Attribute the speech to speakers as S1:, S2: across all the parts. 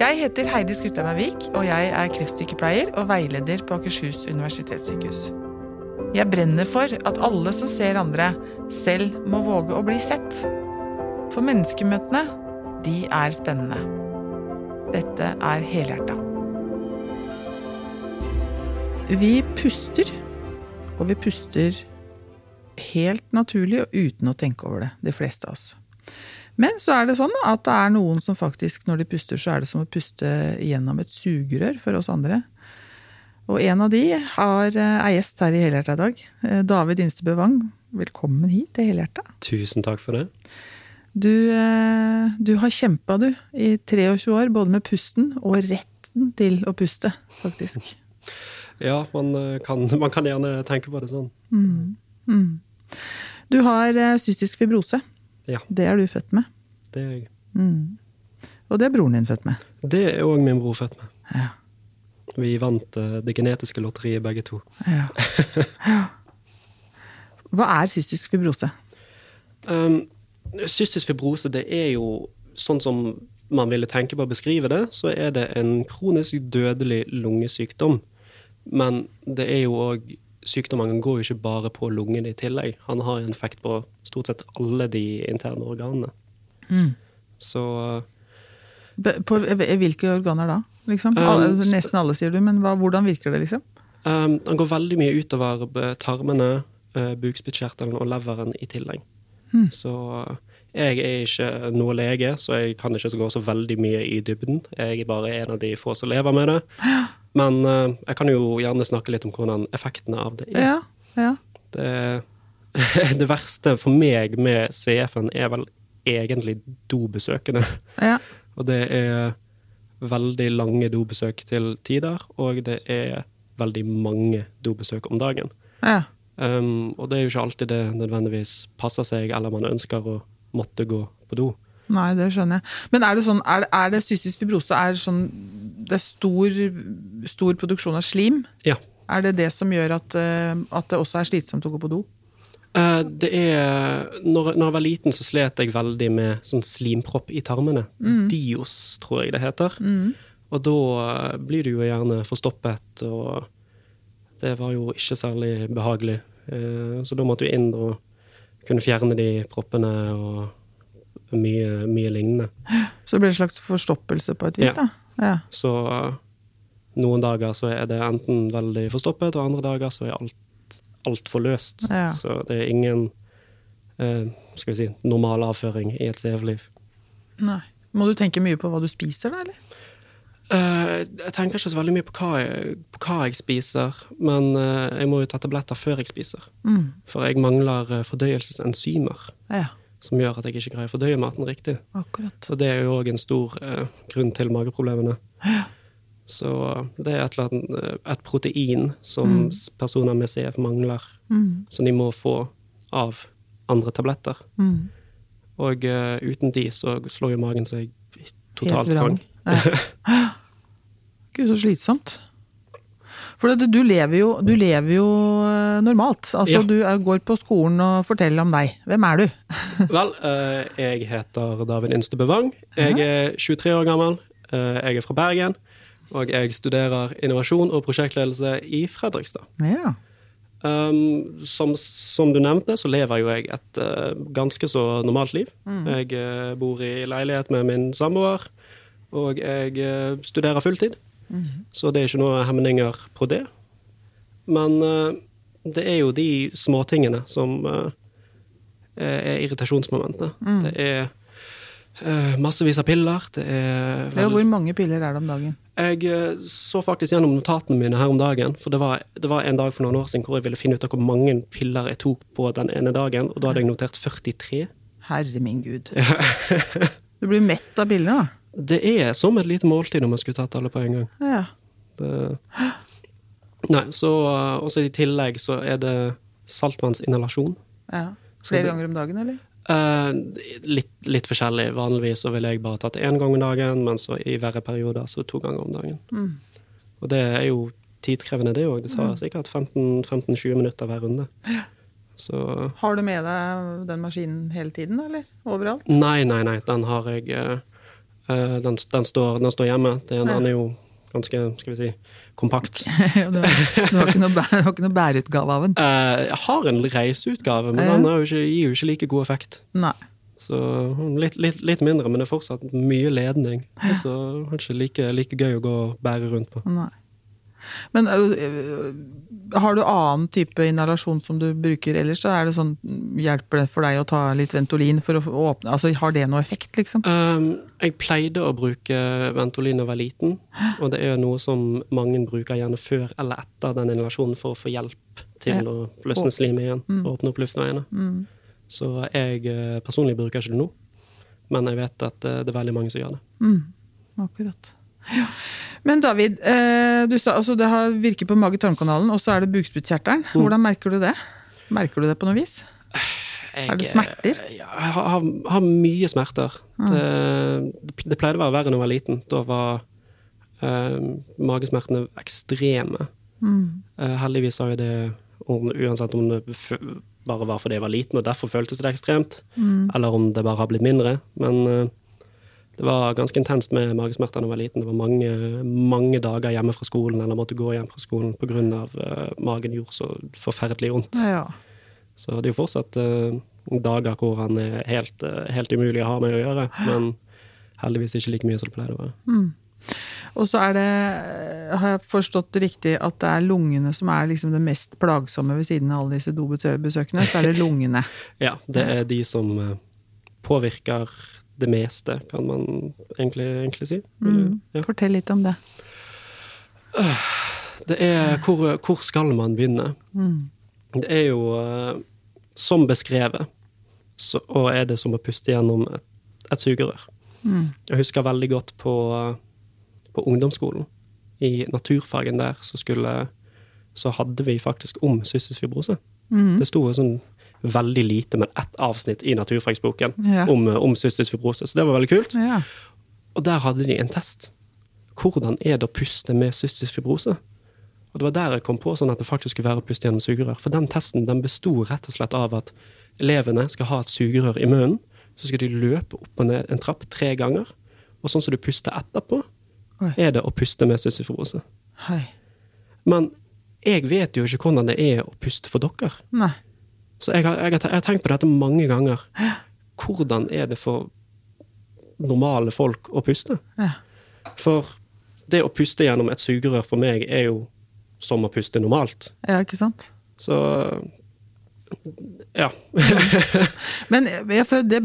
S1: Jeg heter Heidi Skutleimvik, og jeg er kreftsykepleier og veileder på Akershus universitetssykehus. Jeg brenner for at alle som ser andre, selv må våge å bli sett. For menneskemøtene, de er spennende. Dette er Helhjerta. Vi puster, og vi puster helt naturlig og uten å tenke over det, de fleste av oss. Men så er det sånn at det er noen som faktisk, når de puster, så er det som å puste gjennom et sugerør for oss andre. Og en av de har, eh, er gjest her i Helhjerta i dag. Eh, David Instebø Wang, velkommen hit til Helhjerta.
S2: Tusen takk for det.
S1: Du, eh, du har kjempa, du, i 23 år, både med pusten og retten til å puste, faktisk.
S2: Ja, man kan, man kan gjerne tenke på det sånn.
S1: Mm. Mm. Du har cystisk fibrose.
S2: Ja.
S1: Det er du født med.
S2: Det er jeg.
S1: Mm. Og det er broren din født med.
S2: Det er òg min bror født med.
S1: Ja.
S2: Vi vant uh, det genetiske lotteriet begge to.
S1: Ja. ja. Hva er cystisk fibrose?
S2: Um, cystisk fibrose, det er jo sånn som man ville tenke på å beskrive det, så er det en kronisk dødelig lungesykdom. Men det er jo òg Sykdommen går jo ikke bare på lungene i tillegg. Han har en effekt på stort sett alle de interne organene.
S1: Mm.
S2: Så
S1: På hvilke organer da? Liksom? Um, Nesten alle, sier du, men hva, hvordan virker det, liksom?
S2: Um, den går veldig mye utover tarmene, uh, bukspyttkjertelen og leveren i tillegg.
S1: Mm.
S2: Så jeg er ikke noe lege, så jeg kan ikke gå så veldig mye i dybden. Jeg er bare en av de få som lever med det. Men uh, jeg kan jo gjerne snakke litt om hvordan effektene av det er.
S1: Ja, ja.
S2: Det, det, verste for meg med CF-en er vel egentlig dobesøkende.
S1: Ja.
S2: Og det er veldig lange dobesøk til tider, og det er veldig mange dobesøk om dagen.
S1: Ja.
S2: Um, og det er jo ikke alltid det nødvendigvis passer seg, eller man ønsker å måtte gå på do.
S1: Nei, det skjønner jeg. Men er det sånn, er, er det cystisk fibrose er sånn, Det er stor, stor, produksjon av slim?
S2: Ja.
S1: Er det det som gjør at, at det også er slitsomt å gå på do?
S2: Uh, det er når, når, jeg var liten, så slet jeg veldig med sånn slimpropp i tarmene.
S1: Mm.
S2: Dios, tror jeg det heter.
S1: Mm.
S2: Og da blir du jo gjerne forstoppet, og det var jo ikke særlig behagelig. Uh, så da måtte du inn og kunne fjerne de proppene og mye, mye lignende.
S1: Så det ble en slags forstoppelse på et vis,
S2: ja.
S1: da? Ja.
S2: Så noen dager så er det enten veldig forstoppet, og andre dager så er alt altfor løst.
S1: Ja.
S2: Så det er ingen eh, skal vi si, normal avføring i et CV-liv.
S1: Nei. Må du tenke mye på hva du spiser, da, eller?
S2: Uh, jeg tenker ikke så veldig mye på hva jeg, på hva jeg spiser, men uh, jeg må jo ta tabletter før jeg spiser.
S1: Mm.
S2: For jeg mangler uh, fordøyelsesenzymer,
S1: ja.
S2: som gjør at jeg ikke greier å fordøye maten riktig.
S1: Akkurat.
S2: Og det er jo òg en stor grunn til mageproblemene.
S1: Ja.
S2: Så det er et, annet, et protein som mm. personer med CF mangler,
S1: mm.
S2: som de må få av andre tabletter.
S1: Mm.
S2: Og uh, uten de så slår jo magen seg totalt vrang.
S1: Ja. Gud, så slitsomt. For du, du, lever jo, du lever jo normalt. Altså,
S2: Ja.
S1: Du er, går på skolen og forteller om deg. Hvem er du?
S2: Vel, uh, jeg heter David Instebø Wang. Jeg er 23 år gammel. Uh, jeg er fra Bergen. Og jeg studerer innovasjon og prosjektledelse i Fredrikstad.
S1: Ja.
S2: Um, som, som, du nevnte, så lever jo jeg et uh, ganske så normalt liv.
S1: Mm.
S2: Jeg uh, bor i leilighet med min samboer, og jeg uh, studerer fulltid.
S1: Mm.
S2: Så det er ikke noe hemninger på det. Men det er jo de småtingene som er irritasjonsmomentene.
S1: Mm.
S2: Det er massevis av piller. Det er
S1: Ja, hvor mange piller er det om dagen?
S2: Jeg eh, så faktisk gjennom notatene mine her om dagen. For det var, det var, en dag for noen år siden hvor jeg ville finne ut av hvor mange piller jeg tok på den ene dagen, og da hadde jeg notert 43.
S1: Herre min gud. Du blir mett av pillene, da.
S2: Det er som et lite måltid om jeg skulle tatt alle på en gang.
S1: Ja.
S2: Det... Nei, så uh, også i tillegg så er det saltvannsinhalasjon.
S1: ja. Flere ganger om dagen, eller?
S2: Uh, litt, litt forskjellig. Vanligvis så ville jeg bare tatt én gang om dagen, men så i verre perioder så to ganger om dagen.
S1: Mm.
S2: Og det er jo tidkrevende, det òg. Det tar sikkert 15-20 minutter hver runde. Så
S1: Har du med deg den maskinen hele tiden, eller? Overalt?
S2: Nei, nei, nei. Den har jeg eh, Eh, den, den, står, den står hjemme. Den,
S1: Ja.
S2: den er jo ganske, skal vi si, kompakt.
S1: du, har, ikke noe, du har ikke noe bæreutgave av den?
S2: Eh, jeg har en reiseutgave, men den jo ikke, gir jo ikke like god effekt.
S1: Nei.
S2: Så hm, litt, litt, litt mindre, men det er fortsatt mye ledning. Så ikke like, like gøy å gå og bære rundt på.
S1: Nei. Men har du annen type inhalasjon som du bruker ellers? Da er det sånn, Hjelper det for deg å ta litt Ventolin for å åpne Altså, Har det noe effekt, liksom?
S2: Um, jeg pleide å bruke Ventolin da jeg var liten, og det er noe som mange bruker gjerne før eller etter den inhalasjonen for å få hjelp til
S1: Ja.
S2: å løsne slimet igjen og åpne opp luftveiene. Så jeg personlig bruker ikke det nå, men jeg vet at det er veldig mange som gjør det.
S1: Akkurat. Ja. Men David, eh, du sa altså det har virker på mage-tarmkanalen, og så er det bukspyttkjertelen. Hvordan merker du det? Merker du det på noe vis?
S2: Jeg,
S1: Er det smerter?
S2: eh, jeg har, har, har mye smerter. Det, det pleide å være verre da jeg var liten. Da var eh, magesmertene ekstreme. Eh, heldigvis har jo det, om, uansett om det bare var fordi jeg var liten og derfor føltes det ekstremt, eller om det bare har blitt mindre. Men eh, det var ganske intenst med magesmerter da jeg var liten. Det var mange, mange dager hjemme fra skolen eller måtte gå hjem fra skolen pga. Uh, magen gjorde så forferdelig vondt.
S1: Ja.
S2: Så det er jo fortsatt uh, dager hvor han er helt, uh, helt umulig å ha med å gjøre, men heldigvis ikke like mye som det pleide å være.
S1: Og så er det, har jeg forstått det riktig, at det er lungene som er liksom det mest plagsomme ved siden av alle disse dobesøkene. Så er det lungene.
S2: Ja, det er de som eh, påvirker det meste, kan man egentlig, egentlig si. Ja.
S1: Fortell litt om det.
S2: Det er hvor, hvor skal man begynne? Det er jo eh, som beskrevet, så, og er det som å puste gjennom et, et sugerør. Jeg husker veldig godt på, på ungdomsskolen. I naturfagen der så skulle så hadde vi faktisk om cystisk fibrose. Det sto sånn veldig lite, men ett avsnitt i naturfagsboken
S1: Ja.
S2: om, om cystisk fibrose, så det var veldig kult.
S1: Ja.
S2: Og der hadde de en test. Hvordan er det å puste med cystisk fibrose? Og det var der jeg kom på sånn at det faktisk skulle være å puste gjennom sugerør. For den testen den besto rett og slett av at elevene skal ha et sugerør i munnen. Så skal de løpe opp og ned en trapp tre ganger. Og sånn som du puster etterpå,
S1: Oi.
S2: er det å puste med cystisk fibrose.
S1: Hei.
S2: Men jeg vet jo ikke hvordan det er å puste for dere.
S1: Nei.
S2: Så jeg har, jeg, har, tenkt på dette mange ganger. Hvordan er det for normale folk å puste?
S1: Ja.
S2: For det å puste gjennom et sugerør for meg er jo som å puste normalt.
S1: ja, ikke sant?
S2: Så ja.
S1: Men jeg, det,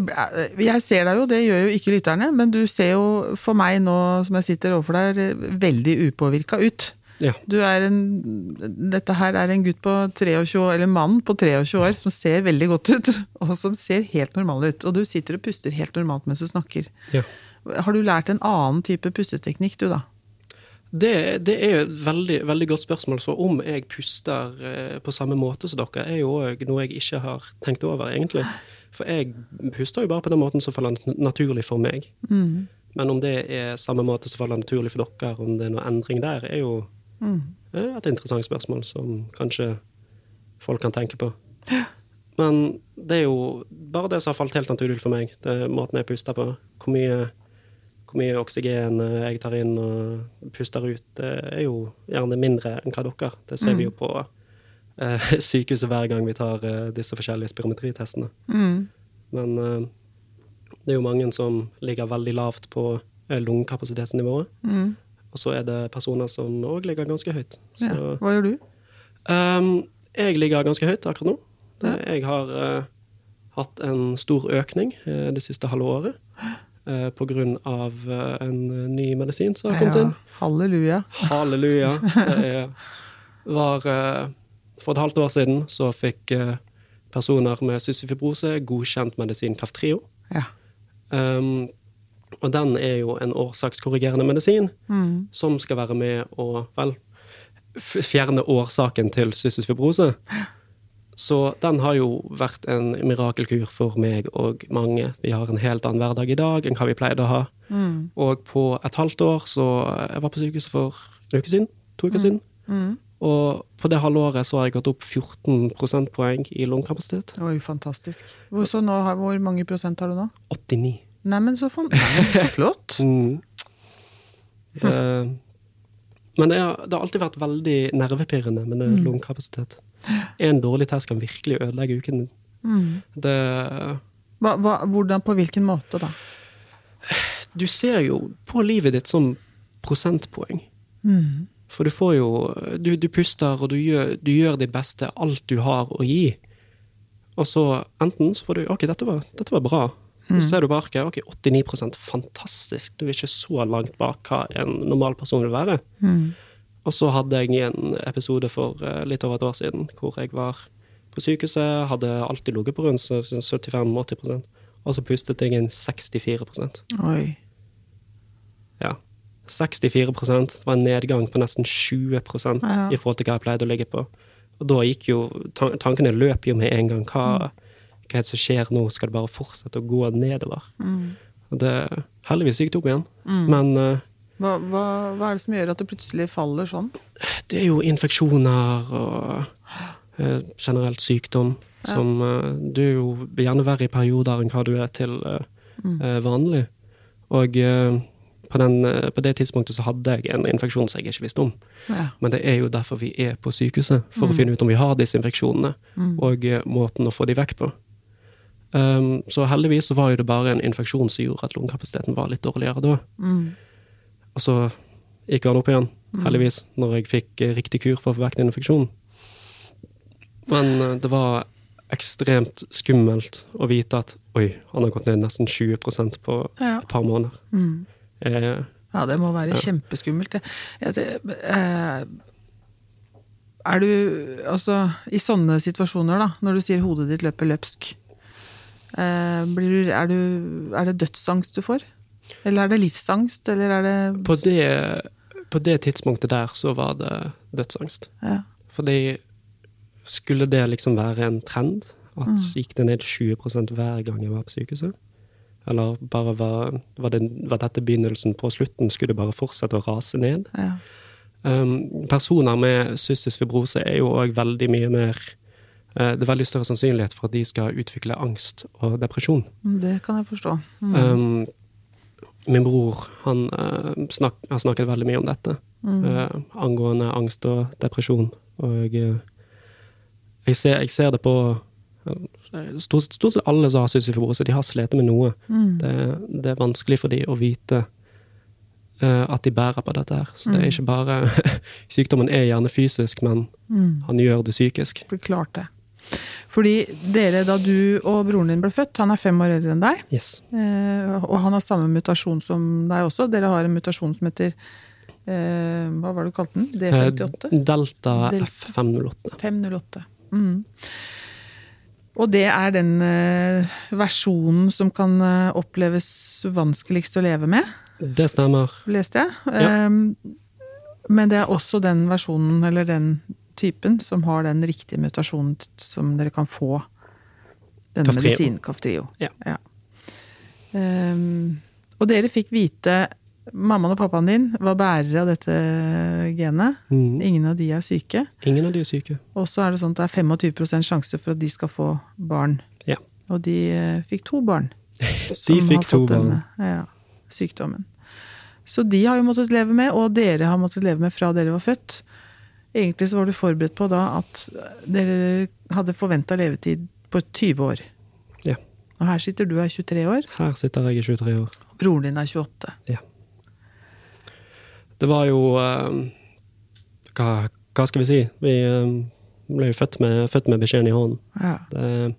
S1: jeg ser deg jo, det gjør jo ikke lytterne, men du ser jo for meg nå som jeg sitter overfor deg, veldig upåvirka ut.
S2: Ja.
S1: Du er en, dette her er en gutt på 23 år, eller mann på 23 år som ser veldig godt ut, og som ser helt normal ut. Og du sitter og puster helt normalt mens du snakker.
S2: ja.
S1: Har du lært en annen type pusteteknikk, du da?
S2: Det, det er et veldig, veldig godt spørsmål. For om jeg puster eh, på samme måte som dere, er jo òg noe jeg ikke har tenkt over, egentlig. For jeg puster jo bare på den måten som faller naturlig for meg. Men om det er samme måte som faller naturlig for dere, om det er noe endring der, er jo eh, et interessant spørsmål som kanskje folk kan tenke på. Men det er jo bare det som har falt helt naturlig for meg. Det er måten jeg puster på. Hvor mye, hvor mye oksygen eh, jeg tar inn og puster ut, det er jo gjerne mindre enn hva dere. Det ser vi jo på eh, sykehuset hver gang vi tar eh, disse forskjellige spirometritestene. Men eh, det er jo mange som ligger veldig lavt på lungekapasitetsnivået. lungekapasitetsnivået. Og så er det personer som òg ligger ganske høyt. Så
S1: Ja. Hva gjør du?
S2: Um, jeg ligger ganske høyt akkurat nå. Ja. jeg har uh, hatt en stor økning uh, det siste halve året. Uh, på grunn av eh, en ny medisin som har kommet inn.
S1: Halleluja.
S2: Halleluja. Det var eh, For et halvt år siden så fikk eh, personer med cystisk godkjent medisin Kaftrio.
S1: Ja.
S2: Um, og den er jo en årsakskorrigerende medisin som skal være med å vel, fjerne årsaken til cystisk fibrose. Så den har jo vært en mirakelkur for meg og mange. Vi har en helt annen hverdag i dag enn hva vi pleide å ha. Og på et halvt år så Jeg var på sykehuset for en uke siden. To uker siden. Og på det halvåret så har jeg gått opp 14 prosentpoeng i lungekapasitet.
S1: Oi, fantastisk. Hvor, så nå, hvor mange prosent har du nå?
S2: 89.
S1: Neimen, så, fan- Nei, så flott.
S2: Mm. Det, men det har, det har alltid vært veldig nervepirrende med mm. lungekapasitet. En dårlig test kan virkelig ødelegge uken din.
S1: Mm.
S2: Det,
S1: Hva, hva, hvordan, på hvilken måte, da?
S2: du ser jo på livet ditt som prosentpoeng.
S1: Mm.
S2: For du får jo Du, du puster, og du gjør, du gjør ditt beste, alt du har å gi. Og så enten så får du Ok, dette var, dette var bra. Så ser du arket. Ok, 89% fantastisk. Du er ikke så langt bak hva en normal person vil være.
S1: Mm.
S2: Og så hadde jeg en episode for eh, litt over et år siden hvor jeg var på sykehuset, hadde alltid ligget på rundt så- sånn 75-80% og så pustet jeg inn 64
S1: Oi.
S2: Ja. 64 det var en nedgang på nesten 20
S1: Ja.
S2: i forhold til hva jeg pleide å ligge på. Og da gikk jo Tankene løp jo med en gang. Hva, hva er det som skjer nå? Skal det bare fortsette å gå nedover?
S1: Mm.
S2: Og det Heldigvis gikk det opp igjen. Men uh,
S1: Hva, hva, hva er det som gjør at det plutselig faller sånn?
S2: det er jo infeksjoner og uh, generelt sykdom som uh, Du er jo gjerne verre i perioder enn hva du er til mm. eh, vanlig. Og eh, på, den, eh, på det tidspunktet så hadde jeg en infeksjon som jeg ikke visste om.
S1: Ja.
S2: Men det er jo derfor vi er på sykehuset, for å finne ut om vi har disse infeksjonene, og eh, måten å få de vekk på. Um, så heldigvis så var jo det bare en infeksjon som gjorde at lungekapasiteten var litt dårligere da.
S1: Mm.
S2: Og så gikk han opp igjen, heldigvis, når jeg fikk eh, riktig kur for infeksjonen. Men eh, det var ekstremt skummelt å vite at oi, han har gått ned nesten 20% på
S1: Ja.
S2: et par måneder.
S1: Mm.
S2: Eh,
S1: Ja, det må være kjempeskummelt. det. Ja, det, eh, er du Altså, i sånne situasjoner, da, når du sier hodet ditt løper løpsk, blir du, er, du, er det dødsangst du får? Eller er det livsangst, eller er det
S2: på, det, på det tidspunktet der så var det dødsangst.
S1: ja.
S2: Fordi skulle det liksom være en trend? At gikk det ned 20 hver gang jeg var på sykehuset? Eller bare var, var, det, var dette begynnelsen på slutten? Skulle det bare fortsette å rase ned?
S1: ja.
S2: Um, personer med cystisk fibrose er jo òg veldig mye mer eh, Det er veldig større sannsynlighet for at de skal utvikle angst og depresjon.
S1: Mm, Det kan jeg forstå. Mm.
S2: Um, min bror han uh, snak, har snakket veldig mye om dette. eh, angående angst og depresjon. Og uh, jeg, ser, jeg ser det på eh, Stort sett alle som har cystisk de har slitt med noe.
S1: Mm.
S2: Det, det er vanskelig for dem å vite eh, at de bærer på dette her. Så det er ikke bare Sykdommen er gjerne fysisk, men
S1: Mm.
S2: han gjør det psykisk.
S1: Det er klart det. Fordi dere, da du og broren din ble født, han er fem år eldre enn deg,
S2: Yes.
S1: eh, og han har samme mutasjon som deg også. Dere har en mutasjon som heter eh, Hva var det du kalte den?
S2: Eh,
S1: D58?
S2: Delta
S1: Delta.
S2: F508.
S1: 508. Mm. Og det er den eh, versjonen som kan eh, oppleves vanskeligst å leve med,
S2: Det stemmer.
S1: leste jeg.
S2: Ja.
S1: Eh, men det er også den versjonen, eller den typen, som har den riktige mutasjonen som dere kan få denne
S2: Kaftrio.
S1: medisinen, Kaftrio.
S2: Ja.
S1: Eh, og dere fikk vite Mammaen og pappaen din var bærere av dette genet.
S2: Mm.
S1: Ingen av de er syke.
S2: Ingen av de er syke.
S1: Og så er det sånn at det er 25% sjanse for at de skal få barn.
S2: Ja.
S1: Og de uh, fikk to barn.
S2: De fikk to barn.
S1: denne, Ja, sykdommen. Så de har jo måttet leve med, og dere har måttet leve med fra dere var født. Egentlig så var du forberedt på da at dere hadde forventa levetid på 20 år.
S2: Ja.
S1: Og her sitter du og er 23 år,
S2: Her sitter jeg i 23 år.
S1: broren din er 28.
S2: Ja. Det var jo eh, hva, hva skal vi si? Vi eh, ble jo født med, født med beskjeden i hånden.
S1: Ja.
S2: Det,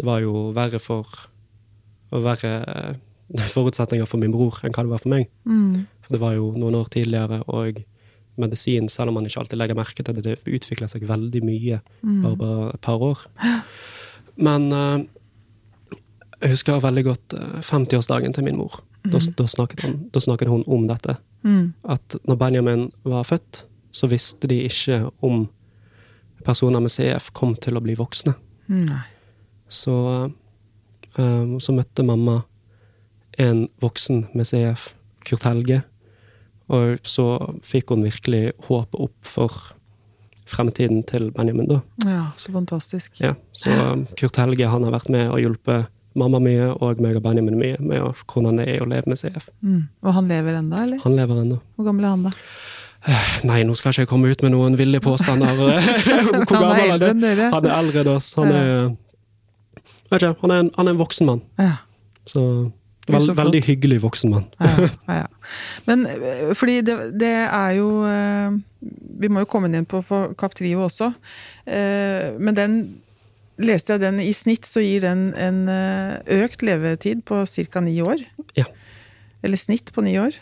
S2: det var jo verre for å være eh, forutsetninger for min bror enn hva det var for meg.
S1: Mm.
S2: For det var jo noen år tidligere, og medisin, selv om man ikke alltid legger merke til det, det utvikler seg veldig mye bare på et par år. Men eh, jeg husker veldig godt eh, 50-årsdagen til min mor. Da, da, snakket han, da snakket hun om dette.
S1: Mm.
S2: At når Benjamin var født, så visste de ikke om personer med CF kom til å bli voksne.
S1: Nei.
S2: Så, eh, så møtte mamma en voksen med CF, Kurt Helge, og så fikk hun virkelig håpet opp for fremtiden til Benjamin, da.
S1: Ja, så fantastisk.
S2: Ja, så Kurt Helge han har vært med og hjulpet mamma mye, og meg og Benjamin mye, med hvordan det er å leve med CF.
S1: Mm. Og han lever enda, eller?
S2: Han lever ennå.
S1: Hvor gammel er han, da?
S2: Nei, nå skal jeg ikke komme ut med noen ville påstander. Hvor
S1: Han er
S2: gammel han
S1: dere.
S2: Han er eldre enn oss. Han er, ikke, han er, en, han er en voksen mann.
S1: Ja.
S2: Så,
S1: Det er
S2: vel, veldig hyggelig voksen mann.
S1: ja, ja, ja. Men eh, fordi det, det er jo eh, Vi må jo komme inn på Kaftrio også. Eh, Men den leste jeg den i snitt, så gir den en økt levetid på ca. ni år.
S2: Ja.
S1: Eller snitt på ni år.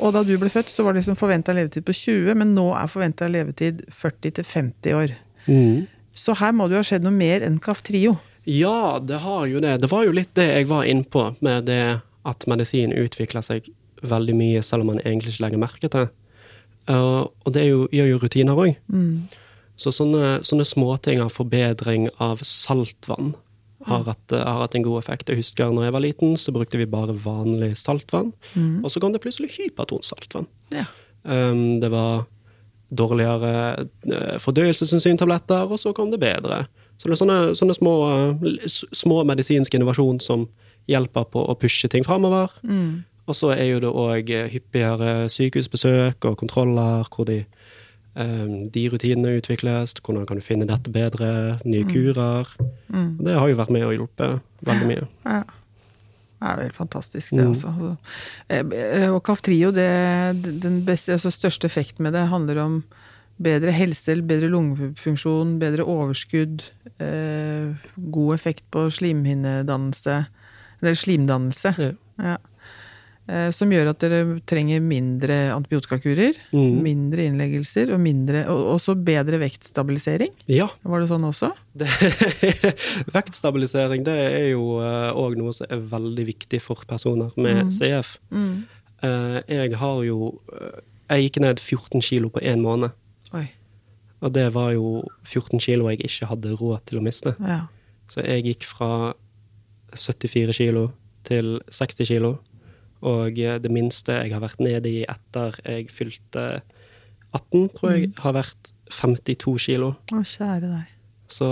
S1: Og da du ble født, så var det liksom forventa levetid på 20, men nå er forventa levetid 40-50 år.
S2: Mm.
S1: Så her må det jo ha skjedd noe mer enn Kaftrio.
S2: Ja, det har jo det. Det var jo litt det jeg var innpå, med det at medisin utvikler seg veldig mye, selv om man egentlig ikke legger merke til. Uh, og det jo, gjør jo rutiner òg. Så sånne, sånne småting av forbedring av saltvann har hatt, har hatt en god effekt. Jeg husker når jeg var liten, så brukte vi bare vanlig saltvann. Og så kom det plutselig hypertont saltvann.
S1: Ja.
S2: Um, det var dårligere fordøyelsesinsyntabletter, og så kom det bedre. Så det er sånne, sånne små, s- små medisinsk innovasjon som hjelper på å pushe ting framover. Og så er jo det òg hyppigere sykehusbesøk og kontroller hvor de, um, de rutinene utvikles. Hvordan kan du finne dette bedre? Nye kurer. Mm. det har jo vært med å hjelpe veldig mye.
S1: Ja. Det er vel fantastisk, det også. Eh, eh, Og Kaftrio, det, den beste, altså største effekten med det handler om bedre helse, bedre lungefunksjon, bedre overskudd, eh, god effekt på slimhinnedannelse, eller slimdannelse.
S2: Ja.
S1: Ja. Eh, Som gjør at dere trenger mindre antibiotikakurer,
S2: Mm.
S1: mindre innleggelser og mindre, og også bedre vektstabilisering.
S2: Ja.
S1: Var det sånn også?
S2: Det, vektstabilisering det er jo òg noe som er veldig viktig for personer med CF. Eh, jeg har jo eh, Jeg gikk ned 14 kilo på én måned.
S1: Oi.
S2: Og det var jo 14 kilo jeg ikke hadde råd til å miste.
S1: Ja.
S2: Så jeg gikk fra 74 kilo til 60 kilo. Og det minste jeg har vært nede i etter jeg fylte 18, tror jeg, har vært 52 kilo.
S1: Å, kjære deg.
S2: Så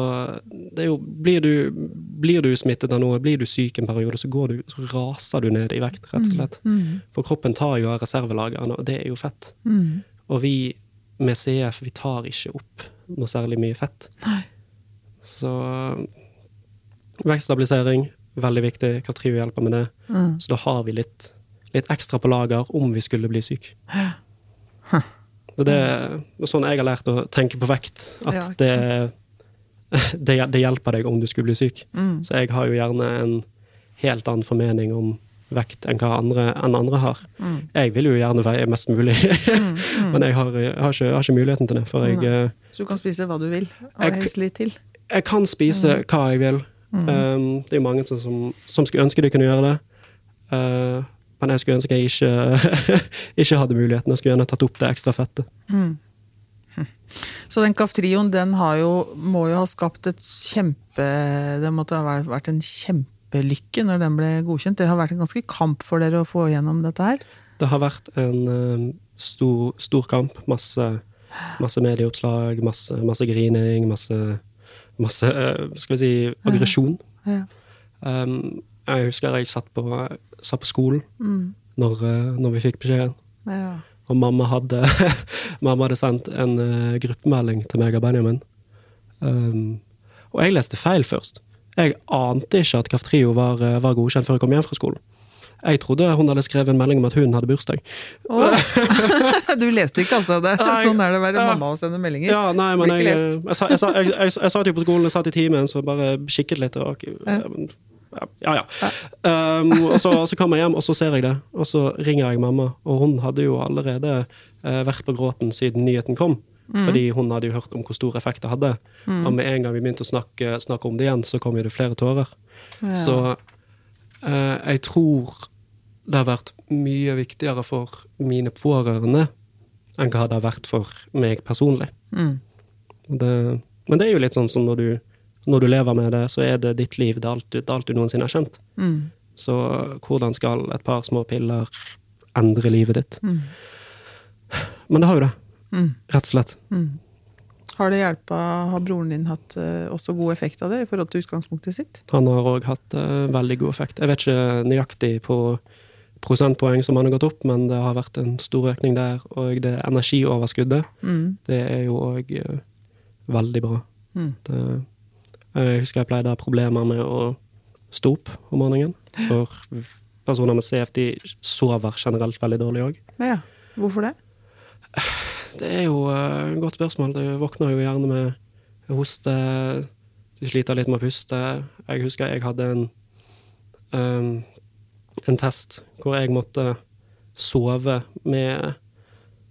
S2: det er jo Blir du, blir du smittet av noe, blir du syk en periode, så, går du, så raser du ned i vekt, rett og slett. For kroppen tar jo av reservelagrene, og det er jo fett.
S1: Mm.
S2: Og vi med CF, vi tar ikke opp noe særlig mye fett.
S1: Nei.
S2: Så vektstabilisering, veldig viktig. Katrio hjelper med det.
S1: Mm.
S2: Så da har vi litt, litt ekstra på lager om vi skulle bli syk. Og det er sånn jeg har lært å tenke på vekt. At
S1: Ja,
S2: det, det, det hjelper deg om du skulle bli syk.
S1: Mm.
S2: Så jeg har jo gjerne en helt annen formening om vekt enn hva andre, enn andre har.
S1: Mm.
S2: Jeg vil jo gjerne veie mest mulig, men jeg har, jeg, har ikke, jeg har ikke muligheten til det. For jeg, eh,
S1: Så du kan spise hva du vil, og
S2: Jeg-
S1: helst litt til.
S2: jeg kan spise hva jeg vil. Um, det er jo mange som, som, skulle ønske de kunne gjøre det. Uh, men jeg skulle ønske jeg ikke, ikke hadde muligheten. Jeg skulle gjerne tatt opp det ekstra fettet.
S1: Så den Kaftrioen, den har jo, må jo ha skapt et kjempe Det måtte ha vært- en en kjempelykke når den ble godkjent. Det har vært en ganske kamp for dere å få gjennom dette her.
S2: Det har vært en um, stor, stor kamp. Masse, masse medieoppslag, masse, masse grining, masse, masse uh, skal vi si, aggresjon.
S1: Ja.
S2: Um, jeg husker jeg satt på, satt på skolen
S1: Mm.
S2: når, uh, når vi fikk beskjeden.
S1: Ja.
S2: Og mamma hadde, mamma hadde sendt en gruppemelding til meg og Benjamin. Um, og jeg leste feil først. Jeg ante ikke at Kaftrio var, uh, var godkjent før jeg kom hjem fra skolen. Jeg trodde hun hadde skrevet en melding om at hun hadde bursdag.
S1: Oh. du leste ikke altså det?
S2: Nei.
S1: Sånn er det å være
S2: Ja.
S1: mamma og sende meldinger.
S2: Ja, nei, men jeg, jeg, sa- jeg, jeg, jeg, jeg satt jo på skolen, jeg satt i timen, så bare kikket litt. Og,
S1: Ja.
S2: ja, ja. Um, og så, så kommer jeg hjem, og så ser jeg det. Og så ringer jeg mamma, og hun hadde jo allerede eh, vært på gråten siden nyheten kom.
S1: Mm.
S2: Fordi hun hadde jo hørt om hvor stor effekt det hadde. Og med en gang vi begynte å snakke, snakke om det igjen, så kom jo det flere tårer.
S1: Ja.
S2: Så eh, jeg tror det har vært mye viktigere for mine pårørende enn hva det har vært for meg personlig.
S1: Mm.
S2: Det, men det er jo litt sånn som når du, når du lever med det, så er det ditt liv. Det er alt, det er alt du noensinne har kjent.
S1: Mm.
S2: Så hvordan skal et par små piller endre livet ditt?
S1: Mm.
S2: Men det har jo det.
S1: Mm.
S2: Rett og slett.
S1: Har det hjelpa, har broren din hatt uh, også god effekt av det i forhold til utgangspunktet sitt?
S2: Han har òg hatt uh, veldig god effekt. Jeg vet ikke nøyaktig på prosentpoeng som han har gått opp, men det har vært en stor økning der. Og det energioverskuddet,
S1: Mm.
S2: det er jo òg veldig bra.
S1: Mm.
S2: Det, jeg husker jeg pleide å ha problemer med å stå opp om morgenen. For personer med CF de sover generelt veldig dårlig òg.
S1: Ja, hvorfor det?
S2: Det er jo eh, et godt spørsmål. Du våkner jo gjerne med hoste, du sliter litt med å puste. Jeg husker jeg hadde en, um, en test hvor jeg måtte sove med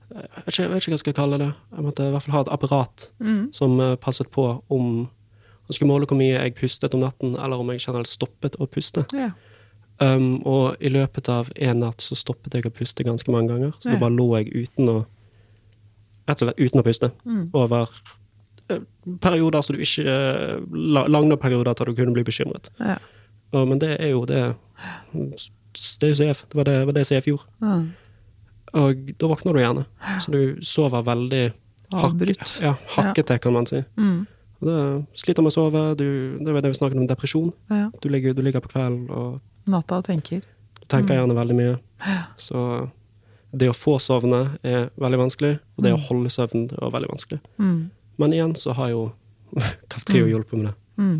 S2: jeg vet, ikke, jeg vet ikke hva jeg skal kalle det. Jeg måtte i hvert fall ha et apparat
S1: Mm.
S2: som eh, passet på om Han skulle måle hvor mye jeg pustet om natten, eller om jeg generelt stoppet å puste.
S1: Ja.
S2: Um, og i løpet av en natt så stoppet jeg å puste ganske mange ganger. Så
S1: Ja.
S2: da bare lå jeg uten å Rett og slett uten å puste.
S1: Mm.
S2: Over eh, perioder så du ikke eh, la- Lange perioder til du kunne bli bekymret.
S1: Ja.
S2: Og, men det er jo det Det er jo CF. Det var det, var det CF gjorde.
S1: Ja.
S2: Og da våkner du gjerne. Så du sover veldig
S1: Avbrutt.
S2: ja, hakkete, kan man si.
S1: Mm.
S2: Det sliter med å sove. Du, det var det vi snakket om depresjon. Du ligger, du ligger på kvelden og
S1: Natta og tenker.
S2: du tenker gjerne veldig mye. Så det å få sovne er veldig vanskelig, og det å holde søvn er veldig vanskelig.
S1: Mm.
S2: Men igjen så har jo Kaftrio hjulpet med det.
S1: Mm.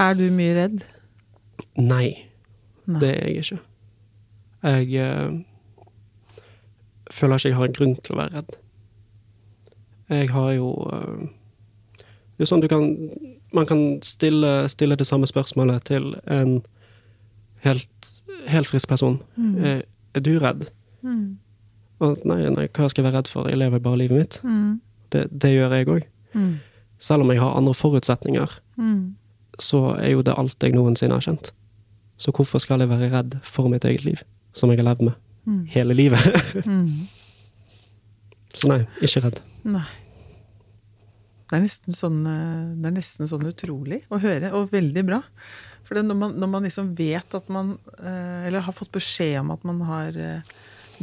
S1: Er du mye redd?
S2: Nei,
S1: Nei.
S2: det er jeg ikke. Jeg øh, føler ikke jeg har en grunn til å være redd. Jeg har jo øh, Det er jo sånn du kan Man kan stille, stille det samme spørsmålet til en helt, helt frisk person. Er, er du redd?
S1: Mm.
S2: Og nei, nei, hva skal jeg være redd for? Jeg lever bare livet mitt.
S1: Mm.
S2: Det, det gjør jeg òg.
S1: Mm.
S2: Selv om jeg har andre forutsetninger,
S1: Mm.
S2: så er jo det alt jeg noensinne har kjent. Så hvorfor skal jeg være redd for mitt eget liv, som jeg har levd med
S1: Mm.
S2: hele livet?
S1: Mm.
S2: så nei, ikke redd.
S1: Nei. Det er, sånn, eh, det er nesten sånn utrolig å høre, og veldig bra. For når, man, når man liksom vet at man eh, Eller har fått beskjed om at man har eh,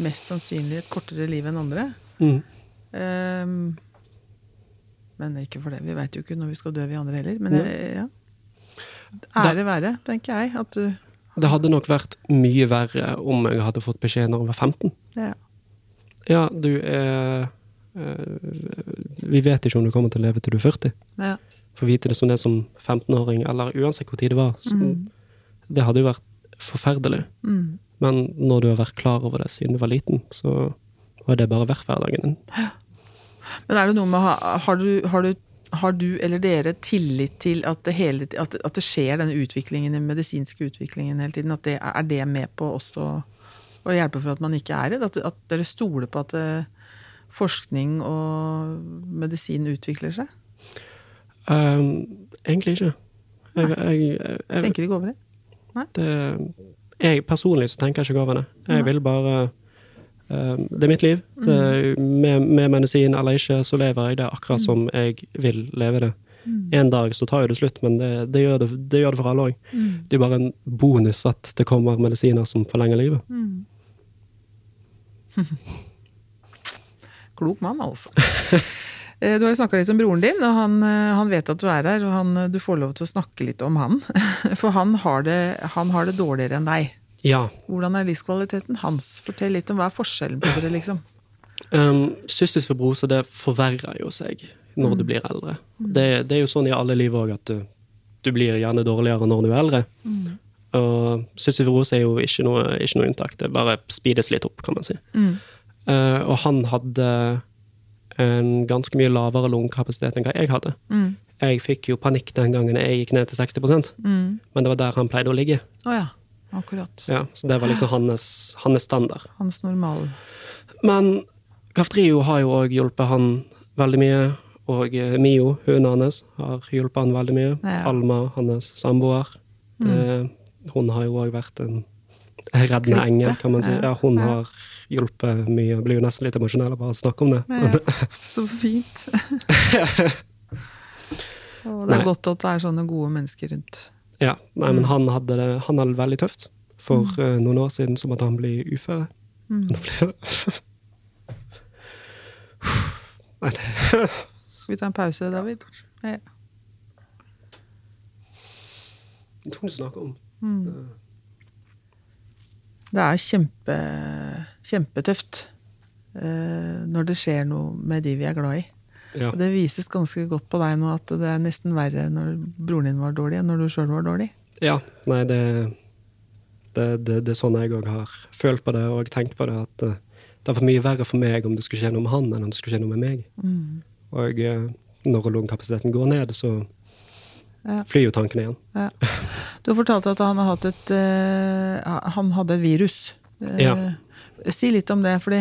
S1: mest sannsynlig et kortere liv enn andre
S2: Mm.
S1: Um, Men ikke for det. Vi veit jo ikke når vi skal dø, vi andre heller. Men eh, ja. Ære være, tenker jeg. At du
S2: Det hadde nok vært mye verre om jeg hadde fått beskjed når jeg var 15.
S1: Ja.
S2: Ja, du er eh, Vi vet ikke om du kommer til å leve til du er 40.
S1: ja.
S2: Få vite det som det som 15-åring, eller uansett hvor tid det var. Så, Det hadde jo vært forferdelig.
S1: Mm.
S2: Men når du har vært klar over det siden du var liten, så har det bare vært hverdagen din.
S1: Men er det noe med Har du, har du, har du eller dere tillit til at det, hele, at, at det skjer denne utviklingen, den medisinske utviklingen hele tiden? At det, er det med på også å hjelpe for at man ikke er redd? At, at dere stoler på at det, forskning og medisin utvikler seg?
S2: Um, egentlig ikke. Jeg, jeg, jeg, jeg,
S1: Tenker ikke over det?
S2: det, jeg personlig så tenker jeg ikke over det. Jeg vil bare uh, Det er mitt liv. Det, med, med medisin eller ikke, så lever jeg det akkurat som jeg vil leve det. En dag så tar jo det slutt, men det, det, gjør, det, det gjør det for alle òg. Det er bare en bonus at det kommer medisiner som forlenger livet.
S1: Klok mann, altså. Eh, Du har jo snakka litt om broren din, og han, eh, han vet at du er her. Og han, eh, du får lov til å snakke litt om han. For han har, det, han har det dårligere enn deg.
S2: Ja.
S1: Hvordan er livskvaliteten hans? Fortell litt om hva er forskjellen på dere, liksom.
S2: Um, cystisk fibrose det forverrer jo seg når du blir eldre. Det, det er jo sånn i alle liv òg at du, du blir gjerne dårligere når du er eldre. Og cystisk fibrose er jo ikke noe, ikke noe unntak. Det bare speedes litt opp, kan man si. Uh, og han hadde en ganske mye lavere lungekapasitet enn hva jeg hadde. Jeg fikk jo panikk den gangen jeg gikk ned til 60 mm. men det var der han pleide å ligge.
S1: Oh, ja. Akkurat.
S2: Ja, så det var liksom hans, hans standard.
S1: Hans normal...
S2: Men Kaftrio har jo òg hjulpet han veldig mye. Og eh, Mio, hunden hans, har hjulpet han veldig mye.
S1: Ja.
S2: Alma, hans samboer. Det- Hun har jo òg vært en reddende engel, kan man si.
S1: Ja.
S2: Hun har hjulpet mye. Jeg blir jo nesten litt emosjonell av bare å snakke om det.
S1: Ja, så fint. Og det
S2: Nei.
S1: er godt at det er sånne gode mennesker rundt.
S2: Ja, nei,
S1: Mm.
S2: men han hadde det, han hadde det veldig tøft. For eh, noen år siden som at han blir uføre.
S1: Mm.
S2: Nå blir det Nei, det
S1: Skal vi ta en pause, David? Ja.
S2: Det er tungt å snakke om.
S1: Det er kjempe, kjempetøft eh, når det skjer noe med de vi er glad i.
S2: Ja.
S1: Og det vises ganske godt på deg nå at det er nesten verre når broren din var dårlig, enn når du sjøl var dårlig.
S2: ja. Nei, det, det, det, det er sånn jeg òg har følt på det og tenkt på det. At eh, det var mye verre for meg om det skulle skje noe med han, enn om det skulle skje noe med meg. Og eh, når lungekapasiteten går ned, så
S1: Ja.
S2: flyr jo tankene igjen.
S1: Ja. Du har fortalt at han, har hatt et, uh, han hadde et virus. Uh,
S2: Ja.
S1: Si litt om det, fordi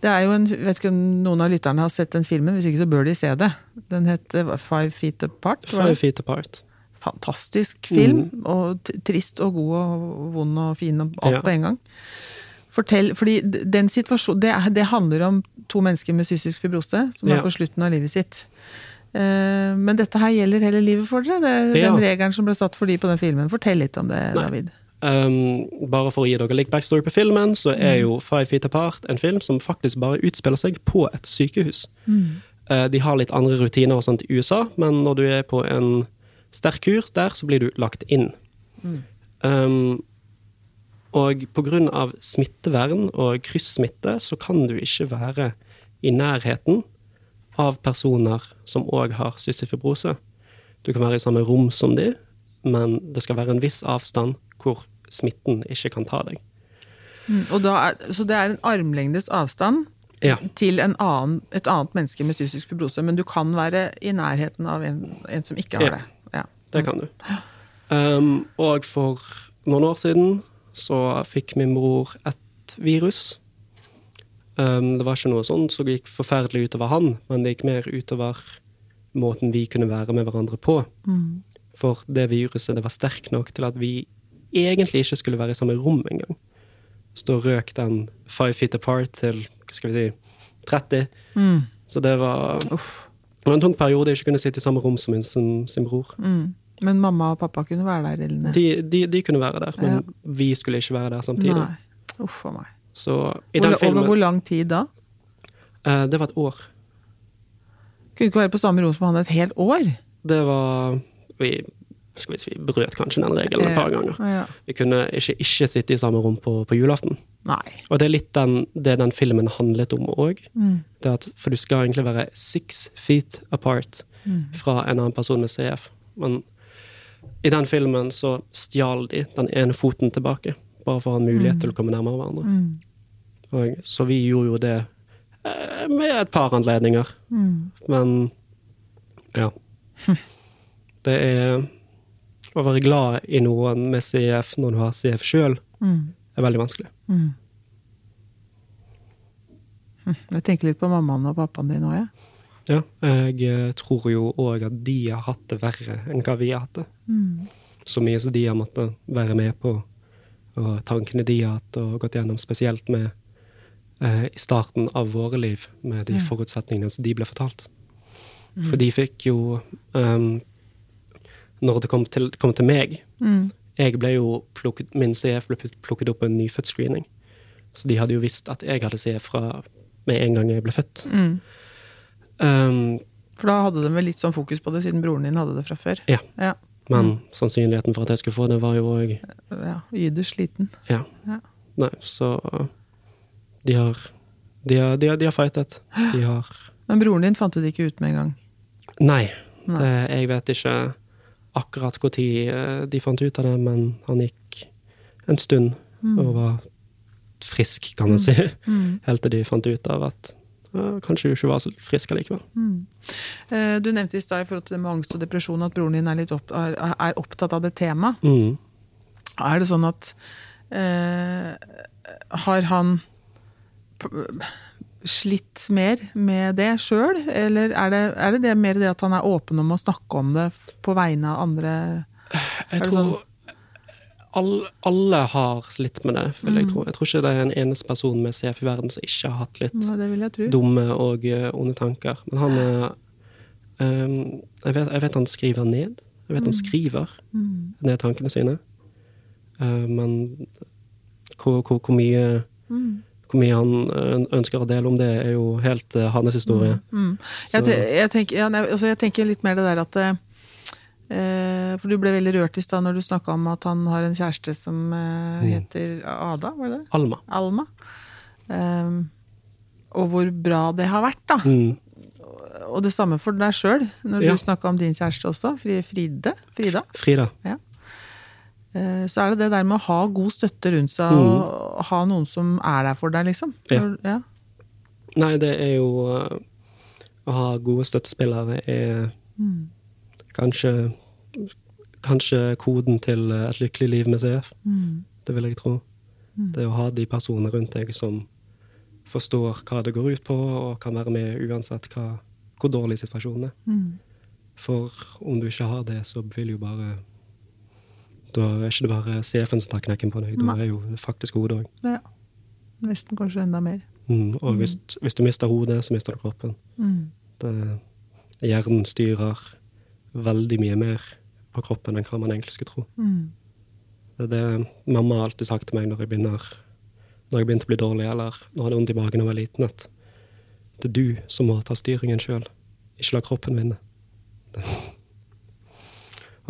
S1: det er jo en vet ikke om noen av lytterne har sett den filmen, hvis ikke så bør de se det. Den heter Five Feet Apart.
S2: Five feet apart.
S1: fantastisk film. Og trist og god og vond og fin og alt
S2: Ja.
S1: på en gang. Fortell, fordi den situasjonen, det, det handler om to mennesker med cystisk fibrose som
S2: Ja.
S1: er på slutten av livet sitt. Eh, men dette her gjelder hele livet for dere. Det,
S2: Ja.
S1: Den regelen som ble satt for de på den filmen. Fortell litt om det,
S2: Nei.
S1: David.
S2: Um, bare for å gi dere litt backstory på filmen, så er
S1: Mm.
S2: jo Five Feet Apart en film som faktisk bare utspiller seg på et sykehus.
S1: Mm.
S2: Uh, de har litt andre rutiner og sånt i USA, men når du er på en sterk kur der, så blir du lagt inn.
S1: Mm.
S2: Um, og av smittevern og kryssmitte, så kan du ikke være i nærheten av personer som òg har cystisk fibrose. Du kan være i samme rom som de, men det skal være en viss avstand hvor smitten ikke kan ta deg.
S1: Mm, er, så det er en armlengdes avstand
S2: Ja.
S1: til en annen, et annet menneske med cystisk fibrose, men du kan være i nærheten av en, en som ikke har
S2: Ja.
S1: det. Ja.
S2: Det kan du. Um, og for noen år siden så fikk min bror et virus. Um, det var ikke noe sånt som gikk forferdelig utover han, men det gikk mer utover måten vi kunne være med hverandre på. For det viruset det var sterkt nok til at vi egentlig ikke skulle være i samme rom engang. Så da røk den five feet apart til hva skal vi si, 30.
S1: Mm.
S2: Så det var,
S1: Uff.
S2: det var en tung periode å ikke kunne sitte i samme rom som hun sin, sin bror.
S1: Mm. Men mamma og pappa kunne være der, eller?
S2: De, de, de kunne være der, men
S1: Ja.
S2: vi skulle ikke være der samtidig.
S1: Nei. Uff a meg.
S2: Så i
S1: Hvor,
S2: den filmen
S1: over hvor lang tid da?
S2: eh, Det var et år.
S1: Kunne ikke være på samme rom som han et helt år?
S2: Det var Vi, vi, vi brøt kanskje den regelen et par ganger.
S1: Ja.
S2: Vi kunne ikke ikke sitte i samme rom på, på julaften.
S1: Nei.
S2: Og det er litt den, det den filmen handlet om òg.
S1: Mm.
S2: For du skal egentlig være six feet apart
S1: Mm.
S2: fra en annen person med CF. Men i den filmen så stjal de den ene foten tilbake. Bare for å ha en mulighet til å komme nærmere hverandre.
S1: Mm.
S2: Og, så vi gjorde jo det eh, med et par anledninger.
S1: Mm.
S2: Men ja. Det er Å være glad i noen med CF når du har CF sjøl,
S1: Mm.
S2: er veldig vanskelig.
S1: Mm. Hm, Jeg tenker litt på mammaen og pappaen din òg, jeg.
S2: Ja, jeg eh, tror jo òg at de har hatt det verre enn hva vi har hatt det.
S1: Mm.
S2: Så mye som de har måttet være med på, og tankene de har hatt og gått gjennom, spesielt med eh, i starten av våre liv, med de forutsetningene som de ble fortalt. For de fikk jo um, Når det kom til, kom til meg
S1: Mm.
S2: Jeg ble jo plukket, Min CF ble plukket opp på en nyfødtscreening. Så de hadde jo visst at jeg hadde CF fra med en gang jeg ble født.
S1: Mm.
S2: Ehm,
S1: For da hadde de vel litt sånn fokus på det, siden broren din hadde det fra før.
S2: Ja.
S1: Ja.
S2: Men sannsynligheten for at jeg skulle få det, var jo òg
S1: ja. ytterst liten.
S2: Ja.
S1: Ja.
S2: Nei, så de har De har, de har, de har fightet. De har
S1: Men broren din fant det ikke ut med en gang.
S2: Nei.
S1: Nei.
S2: Det, jeg vet ikke akkurat når de fant ut av det, men han gikk en stund og var frisk, kan man si.
S1: Mm.
S2: Helt til de fant ut av at kanskje du ikke var så frisk allikevel.
S1: Mm. Du nevnte i stad i forhold til det med angst og depresjon at broren din er, opp, er, opptatt av det temaet.
S2: Mm.
S1: Er det sånn at eh, Har han slitt mer med det sjøl, eller er det, er det, det mer det at han er åpen om å snakke om det på vegne av andre?
S2: Jeg tror
S1: sånn-
S2: alle, alle har slitt med det, vil
S1: Mm.
S2: jeg tro. Jeg tror ikke det er en eneste person med CF i verden som ikke har hatt litt
S1: Ja, jeg
S2: dumme og eh, onde tanker. Men han er um, jeg, vet, jeg vet han skriver ned. Jeg vet han skriver
S1: Mm.
S2: ned tankene sine. Uh, men hvor, hvor, hvor mye
S1: Mm.
S2: hvor mye han ønsker å dele om det, er jo helt uh, hans historie.
S1: Mm. Jeg, te- jeg, tenker, ja, altså jeg tenker litt mer det der at eh, For du ble veldig rørt i stad når du snakka om at han har en kjæreste som eh, heter Ada, var det det?
S2: Alma.
S1: Alma. Um, og hvor bra det har vært, da.
S2: Mm.
S1: Og det samme for deg sjøl, når
S2: Ja.
S1: du snakka om din kjæreste også, Fride. Frida.
S2: Frida.
S1: Ja. Så er det det der med å ha god støtte rundt seg, og ha noen som er der for deg, liksom.
S2: Mm. Ja.
S1: Ja.
S2: Nei, det er jo eh, Å ha gode støttespillere er
S1: Mm.
S2: Kanskje Kanskje koden til et lykkelig liv med CF.
S1: Mm.
S2: Det vil jeg tro. Det å ha de personene rundt deg som forstår hva det går ut på, og kan være med uansett hva, hvor dårlig situasjonen er.
S1: Mm.
S2: For om du ikke har det, så vil jo bare Da er ikke det bare CF-en som tar knekken på deg, da er jo faktisk hodet òg.
S1: ja. Nesten kanskje enda mer.
S2: Mm, og hvis, hvis du mister hodet, så mister du kroppen.
S1: Mm.
S2: Det, hjernen styrer veldig mye mer på kroppen enn hva man egentlig skulle tro.
S1: Mm.
S2: Det er det mamma har alltid sagt til meg når jeg begynner Når jeg begynte å bli dårlig, eller når jeg hadde vondt i magen da jeg var liten, at det er du som må ta styringen sjøl, ikke la kroppen vinne.